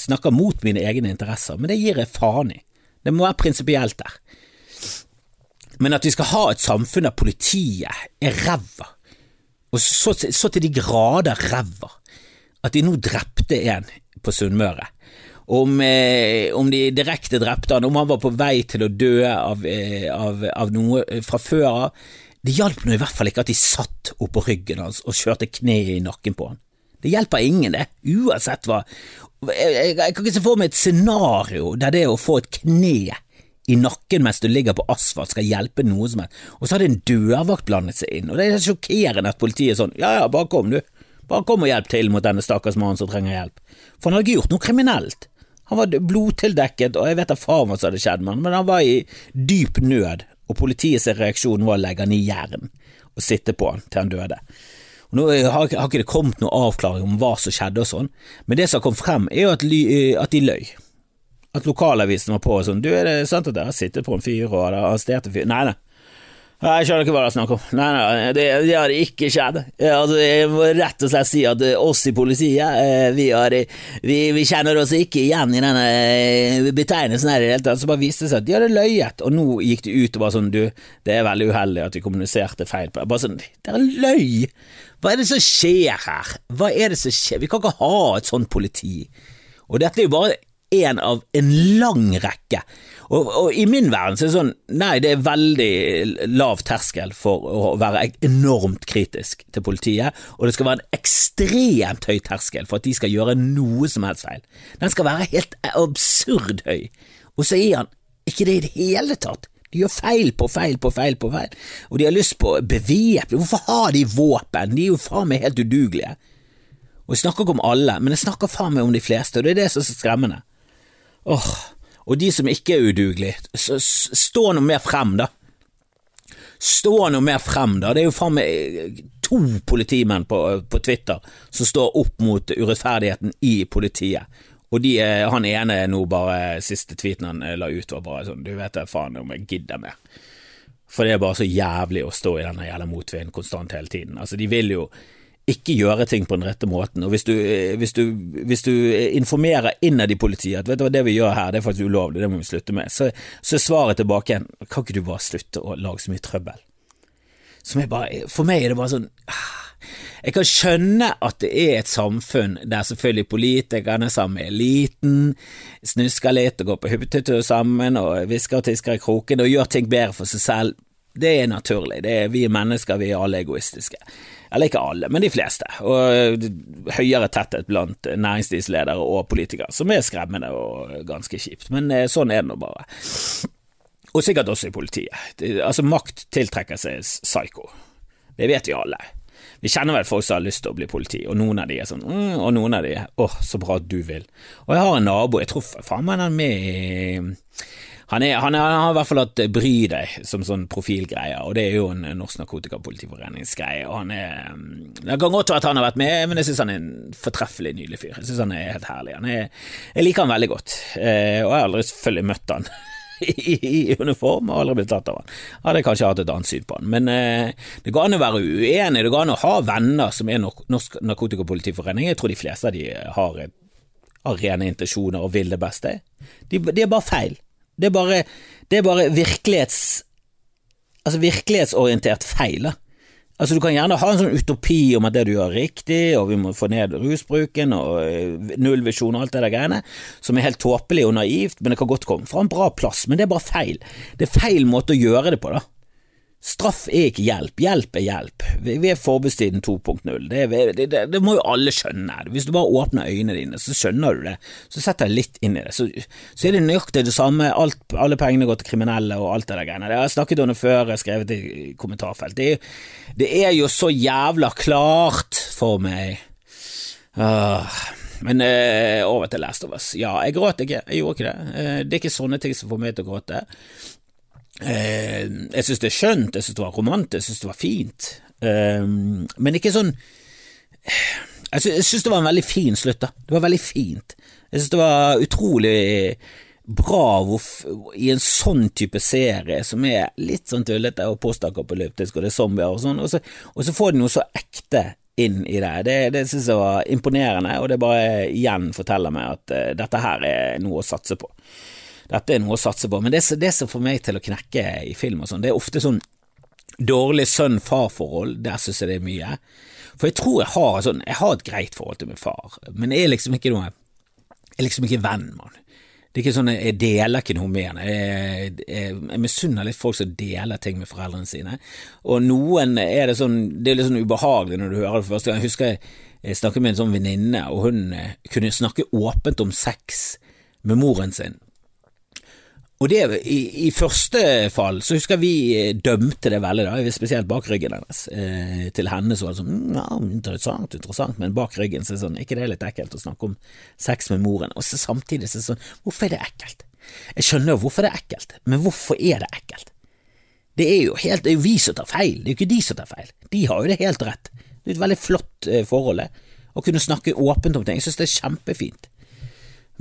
snakker mot mine egne interesser, men det gir jeg faen i. Det må være prinsipielt der. Men at vi skal ha et samfunn der politiet er ræva, og så, så, til de grader ræva, at de nå drepte en på Sunnmøre. Om, eh, om, de direkte drepte han, om han var på vei til å dø av, eh, av, av noe fra før av. Det hjalp nå i hvert fall ikke at de satt oppå ryggen hans og kjørte kneet i nakken på han. Det hjelper ingen, det, uansett hva jeg, jeg, jeg, kan ikke se for meg et scenario der det å få et kne i nakken mens du ligger på asfalt skal hjelpe noe som helst, og så hadde en dørvakt blandet seg inn, og det er sjokkerende at politiet er sånn, ja ja, bare kom du, bare kom og hjelp til mot denne stakkars mannen som trenger hjelp, for han hadde ikke gjort noe kriminelt. Han var blodtildekket, og jeg vet da faen hva som hadde skjedd med han, men han var i dyp nød, og politiets reaksjon var å legge han i jern og sitte på han til han døde. Nå har, har ikke det kommet noen avklaring om hva som skjedde og sånn, men det som kommet frem, er jo at, eh, at de løy. At lokalavisen var på og sånn, du er det sant at dere har sittet på en fyr og arrestert en fyr? Nei, nei. Jeg skjønner ikke hva det er snakk om. Nei, nei, det, det har ikke skjedd. Altså, jeg må rett og slett si at eh, oss i politiet, eh, vi, har, vi, vi kjenner oss ikke igjen i denne betegnelsen her i det hele tatt. Så bare viste det seg at de hadde løyet, og nå gikk de ut og bare sånn, du, det er veldig uheldig at vi kommuniserte feil Bare sånn, dere løy! Hva er det som skjer her? Hva er det som skjer? Vi kan ikke ha et sånt politi. Og dette er jo bare en av en lang rekke. Og, og, i min verden så er det sånn, nei, det er veldig lav terskel for å være enormt kritisk til politiet, og det skal være en ekstremt høy terskel for at de skal gjøre noe som helst feil. Den skal være helt absurd høy, og så er han ikke det i det hele tatt. De gjør feil på feil på feil på feil, og de har lyst på bevæpning. Hvorfor har de våpen? De er jo faen meg helt udugelige. Og jeg snakker ikke om alle, men jeg snakker faen meg om de fleste, og det er det som er skremmende. Åh, og de som ikke er udugelige, stå noe mer frem, da. Stå noe mer frem, da. Det er jo faen meg eh, to politimenn på, på Twitter som står opp mot urettferdigheten i politiet. Og de, han ene nå bare siste tweeten han eh, la ut, var bare sånn Du vet da faen om jeg gidder mer. For det er bare så jævlig å stå i denne jævla motvinden konstant hele tiden. Altså, de vil jo ikke gjøre ting på den rette måten. Og hvis du, hvis du, hvis du informerer innad i politiet at vet du hva, det vi gjør her, det er faktisk ulovlig, det må vi slutte med, så, så er svaret tilbake igjen kan ikke du bare slutte å lage så mye trøbbel? Bare, for meg er det bare sånn ah, Jeg kan skjønne at det er et samfunn der selvfølgelig politikerne sammen med eliten snusker litt og går på hyttetur sammen og hvisker og tisker i kroken og gjør ting bedre for seg selv. Det er naturlig. Det er, vi er mennesker, vi er alle egoistiske. Eller ikke alle, men de fleste. Og høyere tetthet blant næringslivsledere og politikere, som er skremmende og ganske kjipt. Men eh, sånn er det nå bare. Og sikkert også i politiet. Altså, makt tiltrekker seg psyko. Det vet vi alle. Vi kjenner vel folk som har lyst til å bli politi, og noen av de er sånn mm, og noen av de er åh, så bra at du vil. Og jeg har en nabo, jeg tror faen meg han er med i han, er, han, er, han, har i hvert fall hatt Bry deg som sånn profilgreie, og det er jo en Norsk Narkotikapolitiforeningsgreie. Og han er Det kan godt være at han har vært med, men jeg syns han er en fortreffelig nydelig fyr. Jeg syns han er helt herlig. Er, jeg liker han veldig godt, eh, og jeg har aldri selvfølgelig møtt han. I, uniform og aldri blitt tatt av han. Hadde kanskje hatt et annet syn på han. Men eh, det går an å være uenig, det går an å ha venner som er Norsk Narkotikapolitiforening. Jeg tror de fleste av de har, har rene intensjoner og vil det beste. De, de er bare feil. Det er bare, det er bare virkelighets, altså virkelighetsorientert feil. Altså Du kan gjerne ha en sånn utopi om at det du gjør er riktig, og vi må få ned rusbruken og eh, nullvisjon og alt det der greiene, som er helt tåpelig og naivt, men det kan godt komme fra en bra plass. Men det er bare feil. Det er feil måte å gjøre det på, da. Straff er ikke hjelp, hjelp er hjelp. Vi er forbudstiden 2.0, det, det, det, det, må jo alle skjønne. Hvis du bare åpner øynene dine, så skjønner du det. Så setter jeg litt inn i det. Så, så er det nøyaktig det samme, Alt, alle pengene går til kriminelle og alt det der greiene. Jeg har snakket om det før, jeg skrevet i kommentarfelt. Det, det er jo så jævla klart for meg. Åh. men øh, over til Last of Us. Ja, jeg gråt ikke, jeg gjorde ikke det. Uh, det er ikke sånne ting som får meg til å gråte. Eh, jeg syns det er skjønt, jeg syns det var romantisk, jeg syns det var fint, eh, men ikke sånn Jeg syns det var en veldig fin slutt, da. Det var veldig fint. Jeg syns det var utrolig bra i en sånn type serie som er litt sånn tullete og postakapolyptisk, og det er zombier og sånn, og så, og så får de noe så ekte inn i det. Det, det syns jeg var imponerende, og det bare igjen forteller meg at uh, dette her er noe å satse på dette er noe å satse på. Men det, det som får meg til å knekke i film og sånn, det er ofte sånn dårlig sønn-far-forhold. Der syns jeg det er mye. For jeg tror jeg har, sånn, jeg har et greit forhold til min far, men jeg er liksom ikke noe Jeg er liksom ikke venn med han. Det er ikke sånn, Jeg deler ikke noe med han. Jeg, jeg, jeg misunner litt folk som deler ting med foreldrene sine. Og noen er det sånn Det er litt sånn ubehagelig når du hører det første gang. Jeg husker jeg, jeg snakket med en sånn venninne, og hun eh, kunne snakke åpent om sex med moren sin. Og det, i, i, første fall så husker vi eh, dømte det veldig, da, spesielt bak ryggen hennes. Eh, til henne så var det sånn mm, ja, interessant, interessant, men bak ryggen så er det sånn, ikke det er litt ekkelt å snakke om sex med moren? Og så samtidig så er det sånn, hvorfor er det ekkelt? Jeg skjønner jo hvorfor det er ekkelt, men hvorfor er det ekkelt? Det er jo helt, det er jo vi som tar feil, det er jo ikke de som tar feil. De har jo det helt rett. Det er et veldig flott eh, forhold. Å kunne snakke åpent om ting. Jeg synes det er kjempefint.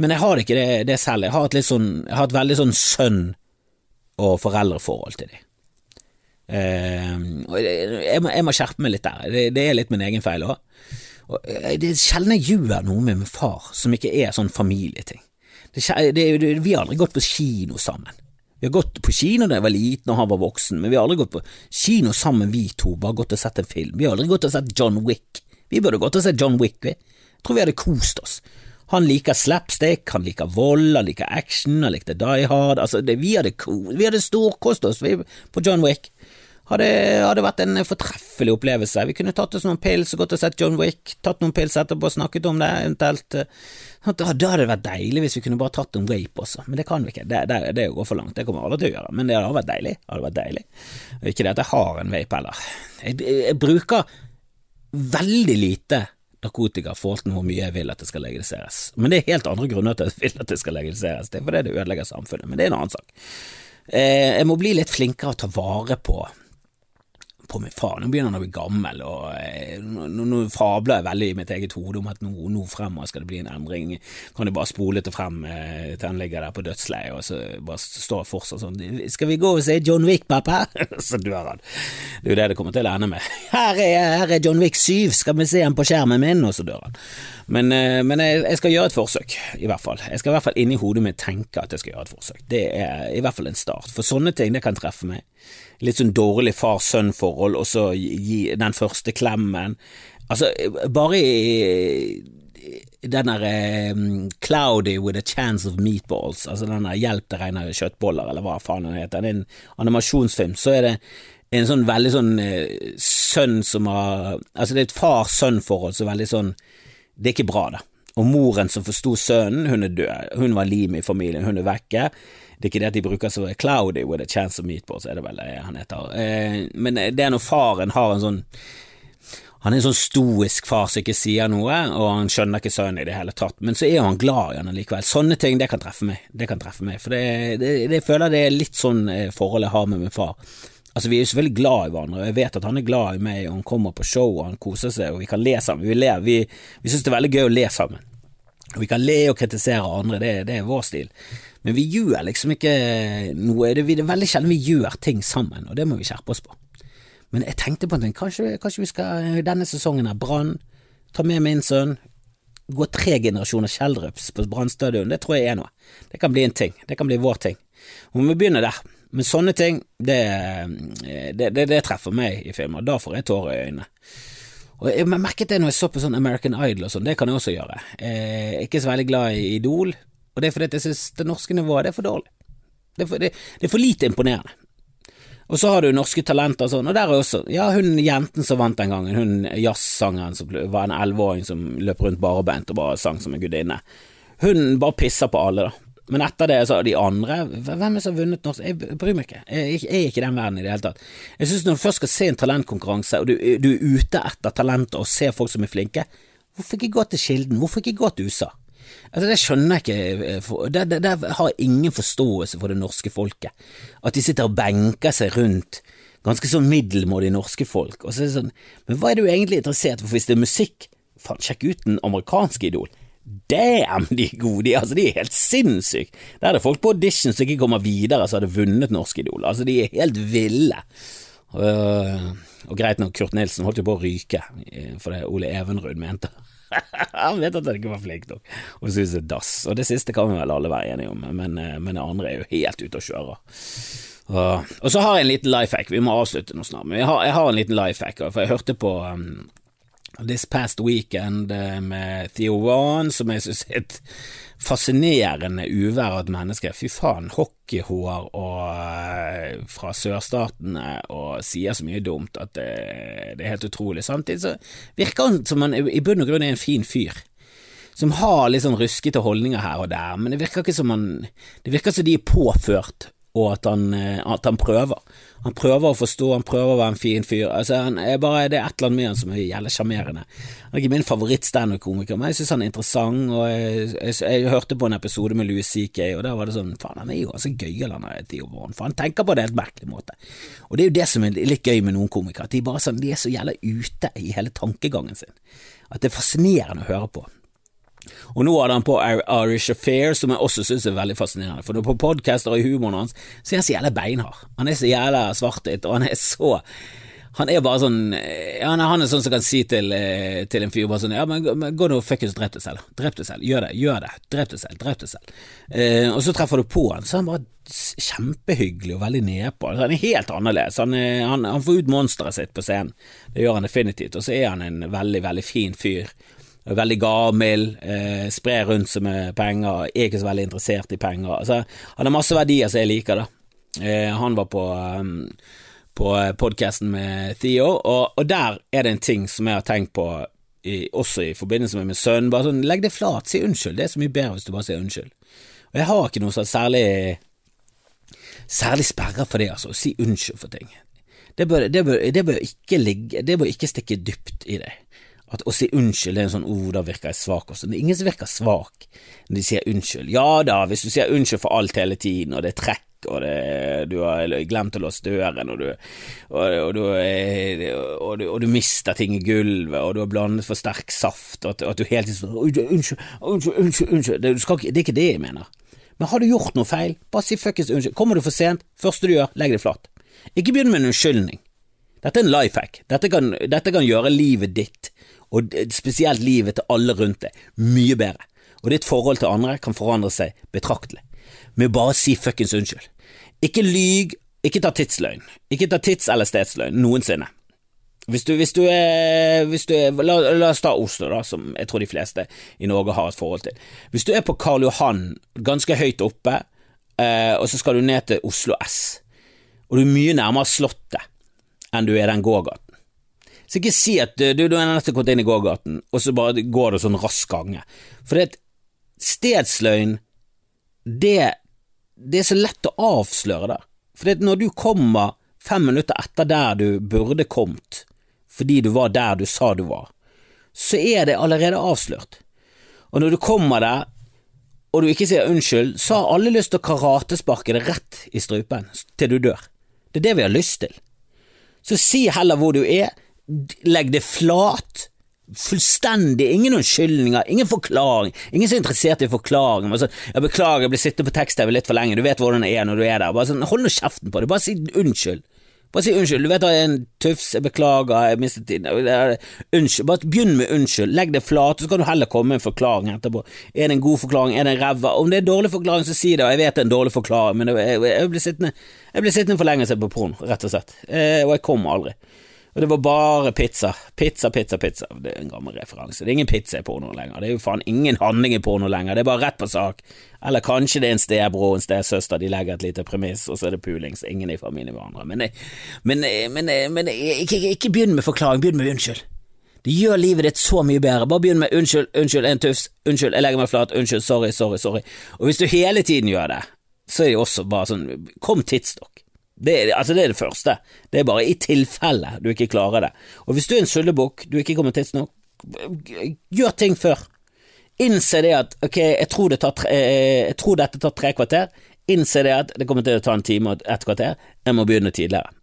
Men jeg har ikke det, det selv. Jeg har et, sånn, jeg har et veldig sånn sønn- og foreldreforhold til dem. Uh, jeg, må, jeg, må, skjerpe meg litt der. Det, det er litt min egen feil òg. Eh, det er sjelden jeg gjør noe med min far som ikke er sånn familieting. Det, det, vi har aldri gått på kino sammen. Vi har gått på kino da jeg var liten og han var voksen, men vi har aldri gått på kino sammen, vi to, bare gått og sett en film. Vi har aldri gått og sett John Wick. Vi burde gått og sett John Wick, vi. Jeg tror vi hadde kost oss. Han liker slapstick, han liker vold, han liker action, han likte Die Hard. Altså, det, vi hadde, vi hadde storkost oss på John Wick. Hadde, hadde vært en fortreffelig opplevelse. Vi kunne tatt oss noen pils og gått og sett John Wick, tatt noen pils etterpå og snakket om det, eventuelt. Da, da hadde det vært deilig hvis vi kunne bare tatt en rape også, men det kan vi ikke. Det, det, det går for langt, det kommer alle til å gjøre, men det hadde vært deilig. Det hadde vært deilig. Ikke det at jeg har en vape heller. Jeg, jeg bruker veldig lite narkotika i forhold til hvor mye jeg vil at det skal legaliseres. Men det er helt andre grunner til at jeg vil at det skal legaliseres. Det er fordi det ødelegger samfunnet, men det er en annen sak. Eh, jeg må bli litt flinkere å ta vare på på min far. Nå begynner han å bli gammel, og eh, nå, nå fabler jeg veldig i mitt eget hode om at nå, nå fremover skal det bli en endring. Kan du bare spole til frem eh, til han ligger der på dødsleiet, og så bare står fortsatt sånn Skal vi gå og se John Wick, pappa? så dør han. Det er jo det det kommer til å ende med. Her er, her er John Wick 7, skal vi se han på skjermen min? Og så dør han. Men, eh, men jeg, jeg, skal gjøre et forsøk, i hvert fall. Jeg skal i hvert fall inni hodet mitt tenke at jeg skal gjøre et forsøk. Det er i hvert fall en start. For sånne ting, det kan treffe meg litt sånn dårlig far-sønn-forhold, og så gi den første klemmen. Altså, bare i den derre um, Cloudy with a chance of meatballs, altså den der Hjelp, det regner kjøttboller, eller hva faen den heter, det er en animasjonsfilm, så er det en sånn veldig sånn uh, sønn som har Altså, det er et far-sønn-forhold så veldig sånn Det er ikke bra, da. Og moren som forsto sønnen, hun er død. Hun var lim i familien, hun er vekke. Det er ikke det at de bruker så Cloudy with a chance of meatballs, er det vel han heter. Eh, men det er når faren har en sånn han er en sånn stoisk far som ikke sier noe, og han skjønner ikke sønnen i det hele tatt, men så er han glad i han likevel. Sånne ting, det kan treffe meg. Det kan treffe meg, for det, det, det føler det er litt sånn eh, forhold jeg har med min far. Altså, vi er jo selvfølgelig glad i hverandre, og jeg vet at han er glad i meg, og han kommer på show, og han koser seg, og vi kan le sammen. Vi, vi, vi syns det er veldig gøy å le sammen. Og vi kan le og kritisere andre, det, det er vår stil. Men vi gjør liksom ikke noe Det er veldig sjelden vi gjør ting sammen, og det må vi skjerpe oss på. Men jeg tenkte på en ting, kanskje, kanskje vi skal denne sesongen her, Brann, ta med min sønn, gå tre generasjoner Kjeldrups på Brann stadion, det tror jeg er noe. Det kan bli en ting, det kan bli vår ting. Og vi begynner der. Men sånne ting, det, det, det, det treffer meg i filmer, da får jeg tårer i øynene. Og Jeg merket det når jeg så på sånn American Idol og sånn, det kan jeg også gjøre. Jeg er ikke så veldig glad i Idol, og det er fordi jeg synes det norske nivået det er for dårlig. Det er for, det, det er for lite imponerende. Og så har du norske talenter og sånn, og der er også Ja, hun jenten som vant den gangen, hun jazzsangeren som var en elleveåring som løp rundt barebeint og bare sang som en gudinne. Hun bare pisser på alle, da. Men etter det, så de andre Hvem er det som har vunnet norsk? Jeg bryr meg ikke. Jeg, er ikke den verden i det hele tatt. Jeg synes når du først skal se en talentkonkurranse, og du, du er ute etter talenter og ser folk som er flinke, hvorfor ikke gå til Kilden? Hvorfor ikke gå til USA? Altså, Det skjønner jeg ikke. Der, der, der har jeg ingen forståelse for det norske folket. At de sitter og benker seg rundt ganske sånn middelmådige norske folk. Og så er det sånn, Men hva er du egentlig interessert for hvis det er musikk? Faen, sjekk ut den amerikanske Idol. Damn, de er gode! De, altså, de er helt sinnssyke! Der er det folk på audition som ikke kommer videre, som hadde vunnet Norsk Idol. Altså, de er helt ville. Og, og greit nok, Kurt Nilsen holdt jo på å ryke fordi for det Ole Evenrud mente. han vet at han ikke var flink nok, og synes det er dass. Og det siste kan vi vel alle være enige om, men, eh, men det andre er jo helt ute å kjøre. Og, og, så har jeg en liten life hack, vi må avslutte nå snart, men jeg har, jeg har en liten life hack, for jeg hørte på um, This Past Weekend uh, med Theo Wan, som jeg synes er et fascinerende uværet menneske. Fy faen, hockeyhår og uh, fra sørstatene og sier så mye dumt at det, det er helt utrolig. Samtidig så virker han som han i bunn og grunn er en fin fyr. Som har litt sånn ruskete holdninger her og der, men det virker ikke som han Det virker som de er påført, og at han, uh, at han prøver. Han prøver å forstå, han prøver å være en fin fyr. Altså, han er bare, det er et eller annet med han som er jævlig sjarmerende. Han er ikke min favoritt-standup-komiker, men jeg synes han er interessant. Og jeg, jeg, jeg, hørte på en episode med Louis CK, og der var det sånn Faen, han er jo ganske gøyal, han er Vaughn. For han tenker på det helt merkelig måte. Og det er jo det som er litt gøy med noen komikere, at de, bare sånn, de er så jævla ute i hele tankegangen sin. At det er fascinerende å høre på. Og nå hadde han på Irish Affair, som jeg også synes er veldig fascinerende. For på podcaster og i humoren hans så er han så jævla beinhard. Han er så jævla svarthet, og han er så han er bare sånn ja, Han er sånn som kan si til, eh, til en fyr bare sånn Ja, men gå nå og fuckings drep deg selv. Drep deg selv. Gjør det. Gjør det. Drep deg selv. Drep deg selv. Eh, og så treffer du på han, så er han bare kjempehyggelig og veldig nedpå. Han er helt annerledes. Han, er, han, han får ut monsteret sitt på scenen. Det gjør han definitivt. Og så er han en veldig, veldig fin fyr veldig gavmild, eh, sprer rundt seg med penger, er ikke så veldig interessert i penger. Altså, han har masse verdier som jeg liker, da. Eh, han var på, um, på podkasten med Theo, og, og, der er det en ting som jeg har tenkt på i, også i forbindelse med min sønn. Bare sånn, legg det flat, si unnskyld. Det er så mye bedre hvis du bare sier unnskyld. Og jeg har ikke noe sånn særlig Særlig sperrer for det, altså, å si unnskyld for ting. Det bør, det, bør, det bør, ikke ligge Det bør ikke stikke dypt i deg. At å si unnskyld er en sånn ord, oh, da virker jeg svak også. Det er ingen som virker svak når de sier unnskyld. Ja da, hvis du sier unnskyld for alt hele tiden, og det er trekk, og det, du har glemt å låse døren, og du, og, og, du, og, du, og du mister ting i gulvet, og du har blandet for sterk saft, og at, at du hele tiden sånn Unnskyld, unnskyld, unnskyld, unnskyld. Det, ikke, det er ikke det jeg mener. Men har du gjort noe feil, bare si fuckings unnskyld. Kommer du for sent, første du gjør, legg deg flat. Ikke begynn med en unnskyldning. Dette er en life hack. Dette kan, dette kan gjøre livet ditt, og spesielt livet til alle rundt deg, mye bedre. Og ditt forhold til andre kan forandre seg betraktelig. Med å bare si fuckings unnskyld. Ikke lyg, ikke ta tidsløgn. Ikke ta tids- eller stedsløgn noensinne. Hvis du, hvis du, er, hvis du er la, la, oss ta Oslo, da, som jeg tror de fleste i Norge har et forhold til. Hvis du er på Karl Johan, ganske høyt oppe, eh, og så skal du ned til Oslo S, og du er mye nærmere Slottet enn du er den gågaten. Så ikke si at du, du er nettopp kommet inn i gågaten, og så bare går det sånn rask gange. For det er et stedsløgn, det, det er så lett å avsløre det. For det når du kommer fem minutter etter der du burde kommet, fordi du var der du sa du var, så er det allerede avslørt. Og når du kommer der, og du ikke sier unnskyld, så har alle lyst til å karatesparke det rett i strupen til du dør. Det er det vi har lyst til. Så si heller hvor du er, legg det flat. Fullstendig, ingen unnskyldninger, ingen forklaring, ingen som er interessert i forklaring. Altså, jeg beklager, jeg ble sittende på tekst-TV litt for lenge, du vet hvordan det er når du er der. Sånn, Hold nå kjeften på det, bare si unnskyld. Bare si unnskyld, du vet jeg er en tufs, jeg beklager, jeg mistet tiden. Unnskyld, bare begynn med unnskyld, legg det flat, så kan du heller komme med en forklaring etterpå. Er det en god forklaring, er det en ræva? Om det er en dårlig forklaring, så si det, jeg vet det er en dårlig forklaring, men jeg, blir sittende, sittende for lenge siden på porno, rett og slett, eh, og jeg kom aldri. Og det var bare pizza. Pizza, pizza, pizza. Det er en gammel referanse. Det er ingen pizza i porno lenger. Det er jo faen ingen handling i porno lenger. Det er bare rett på sak. Eller kanskje det er en stebror og en stesøster, de legger et lite premiss, og så er det pulings. ingen i familien med hverandre. Men, men, men, men ikke, ikke, begynn med forklaring, begynn med unnskyld. Det gjør livet ditt så mye bedre. Bare begynn med unnskyld, unnskyld, en tufs, unnskyld, jeg legger meg flat, unnskyld, sorry, sorry, sorry. Og hvis du hele tiden gjør det, så er det også bare sånn, kom tidsstokk. Det, altså det er det første. Det er bare i tilfelle du ikke klarer det. Og hvis du er en sullebukk, du ikke kommer tidsnok, gjør ting før. Innse det at ok, jeg tror, det tre, eh, jeg tror, dette tar tre kvarter. Innse det at det kommer til å ta en time og et kvarter. Jeg må begynne tidligere.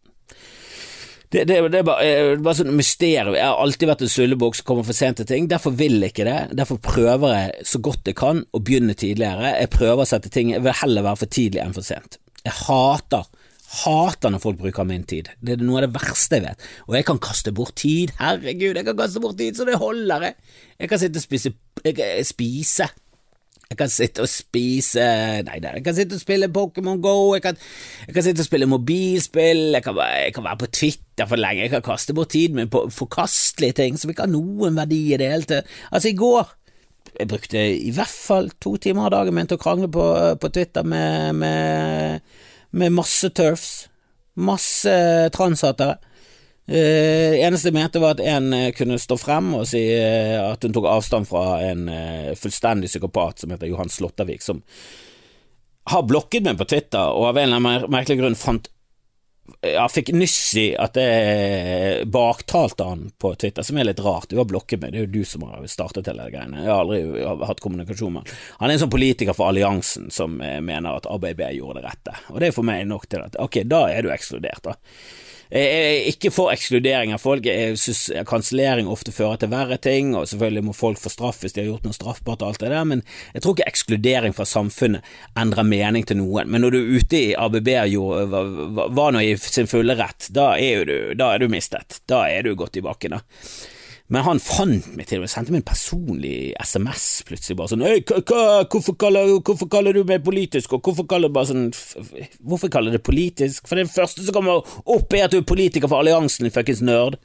Det, det, det, er bare, eh, bare sånn mysterium. Jeg har alltid vært en sullebukk som kommer for sent til ting. Derfor vil jeg ikke det. Derfor prøver jeg så godt jeg kan å begynne tidligere. Jeg prøver å sette ting Jeg vil heller være for tidlig enn for sent. Jeg hater Hater når folk bruker min tid. Det er noe av det verste jeg vet. Og jeg kan kaste bort tid. Herregud, jeg kan kaste bort tid så det holder, jeg. Jeg kan sitte og spise Jeg kan spise. Jeg kan sitte og spise Nei, jeg kan sitte og spille Pokémon Go, jeg kan, jeg kan, sitte og spille mobilspill, jeg kan, jeg kan, være på Twitter for lenge, jeg kan kaste bort tid min på forkastelige ting som ikke har noen verdi i det hele tatt. Altså, i går jeg brukte i hvert fall to timer av dagen min til å krangle på, på Twitter med, med med masse turfs, masse transhatere. Uh, eneste jeg mente, var at en uh, kunne stå frem og si uh, at hun tok avstand fra en fullstendig psykopat som heter Johan Slåttavik, som har blokket meg på Twitter, og av en eller annen merkelig grunn fant jeg fikk nyss i at jeg baktalte han på Twitter, som er litt rart. Du har blokket meg, det er jo du som har startet hele de greiene. Jeg har aldri hatt kommunikasjon med han. Han er en sånn politiker for alliansen som mener at ABB gjorde det rette, og det er for meg nok til at ok, da er du ekskludert, da. Ikke for ekskludering av folk, jeg synes kansellering ofte fører til verre ting, og selvfølgelig må folk få straff hvis de har gjort noe straffbart og alt det der, men jeg tror ikke ekskludering fra samfunnet endrer mening til noen. Men når du er ute i ABB og var nå i sin fulle rett, da er, du, da er du mistet. Da er du gått i bakken, da. Men han fant meg til og med, sendte meg en personlig SMS plutselig, bare sånn hvorfor, kaller, hvorfor kaller du meg politisk, og hvorfor kaller bare sånn Hvorfor kaller det politisk? For det første som kommer opp, er at du er politiker for alliansen, fuckings nerd.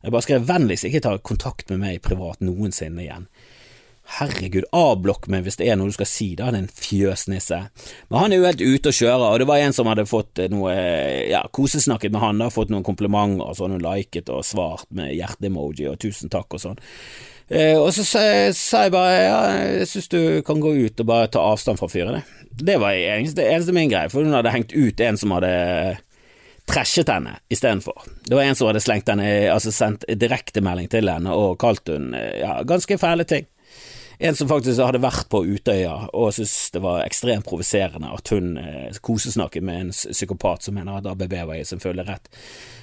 Jeg bare skrev vennligst ikke ta kontakt med meg privat noensinne igjen. Herregud, avblokk meg hvis det er noe du skal si, da, din fjøsnisse. Men han er jo helt ute og kjører, og det var en som hadde fått noe ja, kosesnakket med han, da, fått noen komplimenter og sånn, og liket og svart med hjerteemoji og tusen takk og sånn. Eh, og så sa jeg bare ja, jeg syns du kan gå ut og bare ta avstand fra fyren. Det var eneste, eneste min greie, for hun hadde hengt ut en som hadde trashet henne istedenfor. Det var en som hadde slengt henne, altså sendt direktemelding til henne og kalt hun ja, ganske fæle ting. En som faktisk hadde vært på Utøya og syntes det var ekstremt provoserende at hun eh, kosesnakket med en psykopat som mener at ABB var i sin fulle rett.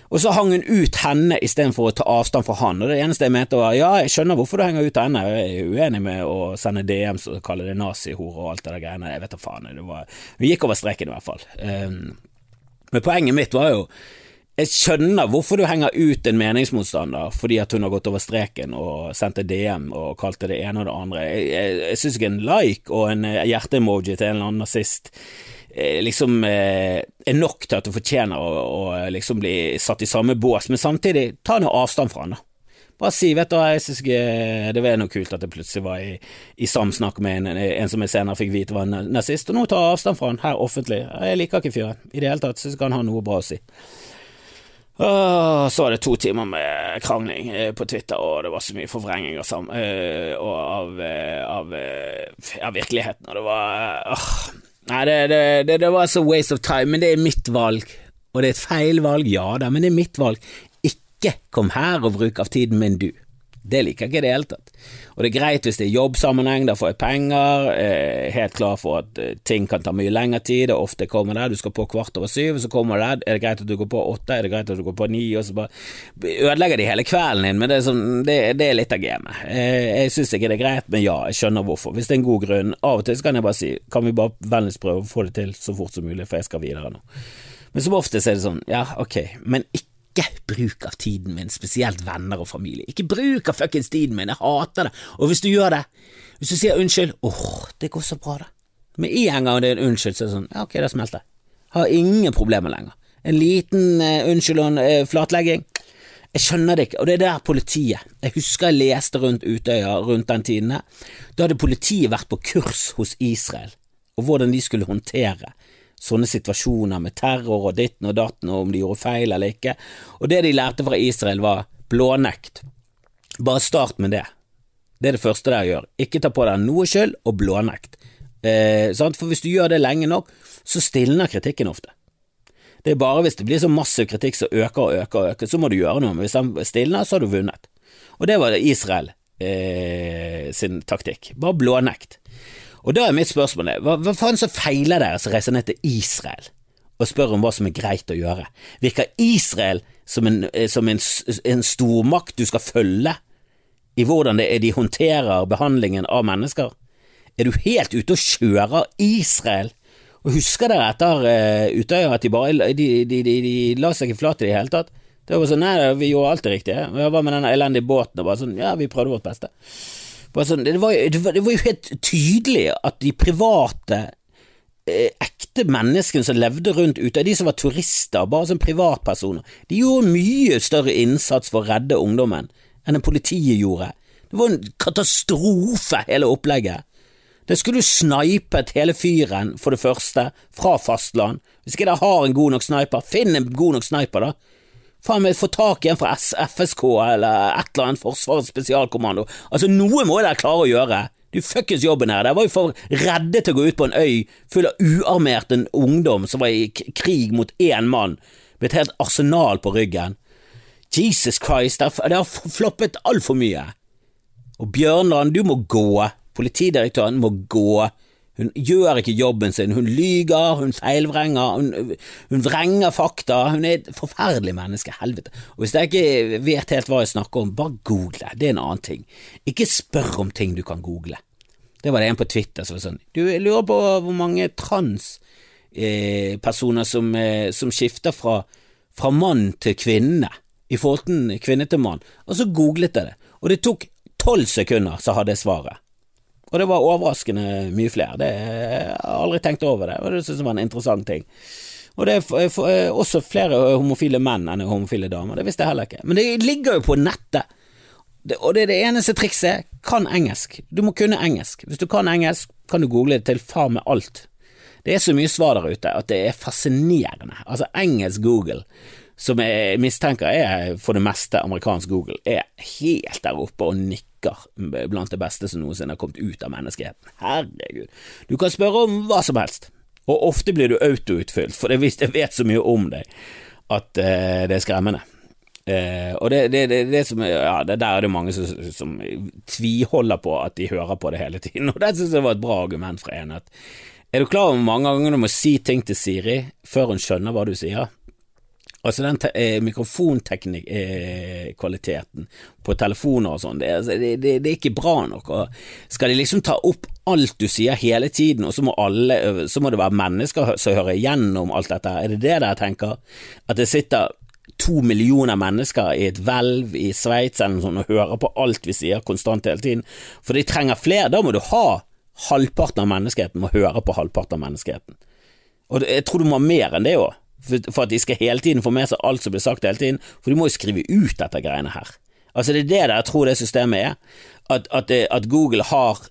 Og så hang hun ut henne istedenfor å ta avstand fra han, og det eneste jeg mente var ja, jeg skjønner hvorfor du henger ut henne, jeg er uenig med å sende DMs og kalle det nazihore og alt det der greiene, jeg vet da faen, det var Hun gikk over streken i hvert fall. Um, men poenget mitt var jo jeg skjønner hvorfor du henger ut en meningsmotstander fordi at hun har gått over streken og sendt en DM og kalt det ene og det andre. Jeg, jeg, jeg syns ikke en like og en hjerte-emoji til en eller annen nazist eh, liksom eh, er nok til at du fortjener å, å liksom bli satt i samme bås, men samtidig, ta noe avstand fra han, da. Bare si, vet du, jeg synes ikke det var noe kult at jeg plutselig var i, i samsnakk med en, en, som jeg senere fikk vite var en nazist, og nå tar jeg avstand fra han her offentlig. Jeg liker ikke fyren i det hele tatt, synes ikke han har noe bra å si. Så var det to timer med krangling eh, på Twitter, og det var så mye forvrenging av, eh, av, eh, av, av, virkeligheten, og det var åh. Nei, det, det, det, det var så waste of time, men det er mitt valg. Og det er et feil valg, ja da, men det er mitt valg. Ikke kom her og bruk av tiden min, du. Det liker jeg ikke i det hele tatt. Og det er greit hvis det er jobbsammenheng, da får jeg penger, eh, helt klar for at eh, ting kan ta mye lengre tid, og ofte kommer det, du skal på kvart over syv, så kommer det, er det greit at du går på åtte, er det greit at du går på ni, og så bare ødelegger de hele kvelden din, men det er, sånn, det, det er litt av gamet. Eh, jeg syns ikke det er greit, men ja, jeg skjønner hvorfor. Hvis det er en god grunn, av og til kan jeg bare si, kan vi bare vennligst prøve å få det til så fort som mulig, for jeg skal videre nå. Men som oftest er det sånn, ja, ok, men ikke ikke bruk av tiden min, spesielt venner og familie. Ikke bruk av fuckings tiden min, jeg hater det. Og hvis du gjør det, hvis du sier unnskyld, åh, det går så bra, da. Med en gang det er en unnskyld, så er det sånn, ja, ok, det smelter. Har ingen problemer lenger. En liten uh, unnskyld og en uh, flatlegging. Jeg skjønner det ikke, og det er der politiet Jeg husker jeg leste rundt Utøya rundt den tiden her. Da hadde politiet vært på kurs hos Israel, og hvordan de skulle håndtere sånne situasjoner med terror og ditten og datten, og om de gjorde feil eller ikke. Og det de lærte fra Israel, var blånekt. Bare start med det. Det er det første dere gjør. Ikke ta på deg noe skyld, og blånekt. Eh, for hvis du gjør det lenge nok, så stilner kritikken ofte. Det er bare hvis det blir så massiv kritikk som øker og øker og øker, så må du gjøre noe, men hvis den stilner, så har du vunnet. Og det var Israel eh, sin taktikk. Bare blånekt. Og da er mitt spørsmål hva, hva faen så feiler dere som reiser ned til Israel og spør om hva som er greit å gjøre? Virker Israel som en, eh, som en, en stormakt du skal følge i hvordan det er de håndterer behandlingen av mennesker? Er du helt ute og kjører Israel? Og husker dere etter uh, Utøya at de bare de, de, de, de, la seg ikke flat i det hele tatt? Det var sånn, nei, vi gjorde alt det riktige. Hva med den elendige båten? Og bare sånn, ja, vi prøvde vårt beste. Sånn, det, var, det, var, det, var, jo helt tydelig at de private eh, ekte menneskene som levde rundt ute, de som var turister, bare som privatpersoner, de gjorde mye større innsats for å redde ungdommen enn det politiet gjorde. Det var en katastrofe, hele opplegget. Det skulle snipet hele fyren, for det første, fra fastland. Hvis ikke dere har en god nok sniper, finn en god nok sniper, da. Faen meg få tak i en fra FSK eller et eller annet Forsvarets spesialkommando. Altså, noe må dere klare å gjøre. Du fuckings jobben her. Dere var jo for redde til å gå ut på en øy full av uarmert ungdom som var i krig mot én mann, med et helt arsenal på ryggen. Jesus Christ, det har floppet altfor mye. Og Bjørnland, du må gå. Politidirektøren må gå. Hun gjør ikke jobben sin, hun lyger, hun feilvrenger, hun, hun vrenger fakta, hun er et forferdelig menneske, helvete. Og Hvis jeg ikke vet helt hva jeg snakker om, bare google, det er en annen ting. Ikke spør om ting du kan google. Det var det en på Twitter som var sånn, du jeg lurer på hvor mange transpersoner eh, som, eh, som, skifter fra, fra mann til kvinne, i forhold til kvinne til mann, og så googlet jeg det, og det tok tolv sekunder, så hadde jeg svaret. Og det var overraskende mye flere. Det, jeg har aldri tenkt over det, og det synes jeg var en interessant ting. Og det er også flere homofile menn enn homofile damer, det visste jeg heller ikke. Men det ligger jo på nettet. Og det er det eneste trikset. Kan engelsk. Du må kunne engelsk. Hvis du kan engelsk, kan du google det til far med alt. Det er så mye svar der ute at det er fascinerende. Altså, engelsk Google, som jeg mistenker er for det meste amerikansk Google, er helt der oppe og nikker blant det beste som noensinne har kommet ut av menneskeheten. Herregud. Du kan spørre om hva som helst og ofte blir du autoutfylt, for det, jeg vet så mye om deg at uh, det er skremmende. Uh, og det, det, det, det, som, ja, der er det mange som, som tviholder på at de hører på det hele tiden, og det synes jeg var et bra argument fra en. At, er du klar over hvor mange ganger du må si ting til Siri før hun skjønner hva du sier? Altså den eh, mikrofonkvaliteten på telefoner og sånn, det, altså, det, det, det, er ikke bra nok. Og skal de liksom ta opp alt du sier hele tiden, og så må, alle, så må det være mennesker som hører igjennom alt dette? Er det det dere tenker? At det sitter to millioner mennesker i et hvelv i Sveits og hører på alt vi sier konstant hele tiden? For de trenger flere. Da må du ha halvparten av menneskeheten må høre på halvparten av menneskeheten. Og jeg tror du må ha mer enn det òg for at de skal hele tiden få med seg alt som blir sagt hele tiden, for de må jo skrive ut dette greiene her. Altså Det er det jeg tror det systemet er, at, at, det, at Google har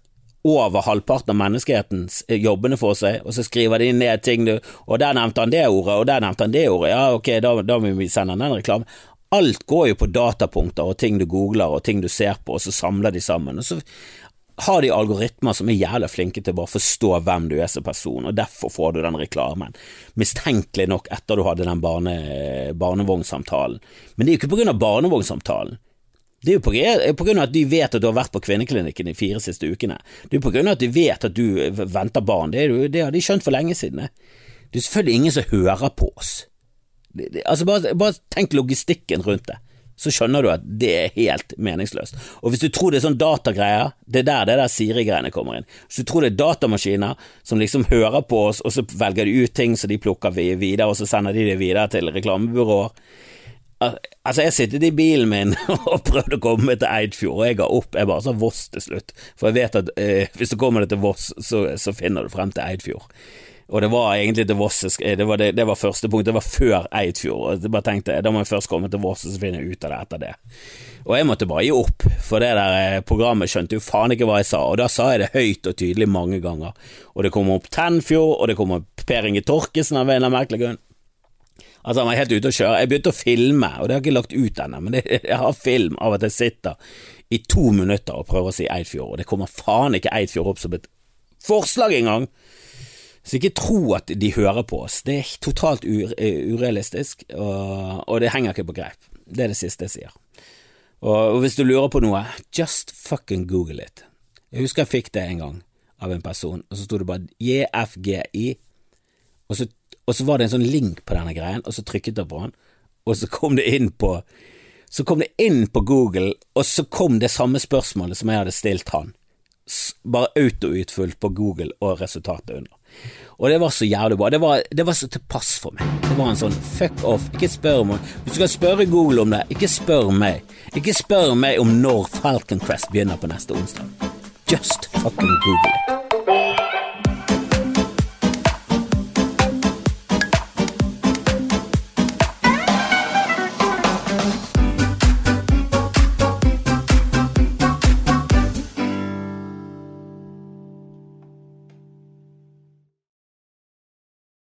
over halvparten av menneskehetens eh, jobbene for seg, og så skriver de ned ting du Og der nevnte han det ordet, og der nevnte han det ordet, ja ok, da, da må vi sende den reklamen. Alt går jo på datapunkter og ting du googler og ting du ser på, og så samler de sammen. Og så har de algoritmer som er jævlig flinke til å bare forstå hvem du er som person, og derfor får du den reklamen. Mistenkelig nok etter du hadde den barne, barnevognsamtalen. Men det er jo ikke på grunn av barnevognsamtalen. Det er jo på, på grunn av at de vet at du har vært på kvinneklinikken de fire siste ukene. Det er jo på grunn av at de vet at du venter barn. Det, er, det har de skjønt for lenge siden. Det er selvfølgelig ingen som hører på oss. Det, det, altså bare, bare tenk logistikken rundt det så skjønner du at det er helt meningsløst. Og hvis du tror det er sånn datagreier, det er der det der Siri-greiene kommer inn. Hvis du tror det er datamaskiner som liksom hører på oss, og så velger de ut ting så de plukker vi videre, og så sender de det videre til reklamebyråer. Altså, jeg sittet i bilen min og prøvde å komme meg til Eidfjord, og jeg ga opp. Jeg bare sa Voss til slutt, for jeg vet at eh, hvis du kommer deg til Voss, så, så finner du frem til Eidfjord. Og det var egentlig til Voss det, var det, det var første punkt, det var før Eidfjord. Jeg bare tenkte da må jeg først komme til Voss, og så finner jeg ut av det etter det. Og jeg måtte bare gi opp, for det der eh, programmet skjønte jo faen ikke hva jeg sa, og da sa jeg det høyt og tydelig mange ganger. Og det kom opp Tenfjord, og det kom opp Per Inge Torkesen av en eller annen merkelig grunn. Altså, han var helt ute å kjøre. Jeg begynte å filme, og det har jeg ikke lagt ut ennå, men det, jeg har film av at jeg sitter i to minutter og prøver å si Eidfjord, og det kommer faen ikke Eidfjord opp som et forslag engang! Så ikke tro at de hører på oss. Det er totalt eh, urealistisk, og, det henger ikke på greip. Det er det siste jeg sier. Og, hvis du lurer på noe, just fucking google it. Jeg husker jeg fikk det en gang av en person, og så sto det bare JFGI, og så, og så var det en sånn link på denne greien, og så trykket jeg på den, og så kom det inn på så kom det inn på Google, og så kom det samme spørsmålet som jeg hadde stilt han. Bare autoutfylt på Google og resultatet under. Og det var så jævlig bra. Det var, det var så tilpass for meg. Det var en sånn fuck off, ikke spør om Hvis du skal spørre Google om det, ikke spør meg. Ikke spør meg om når Falcon Crest begynner på neste onsdag. Just fucking Google it.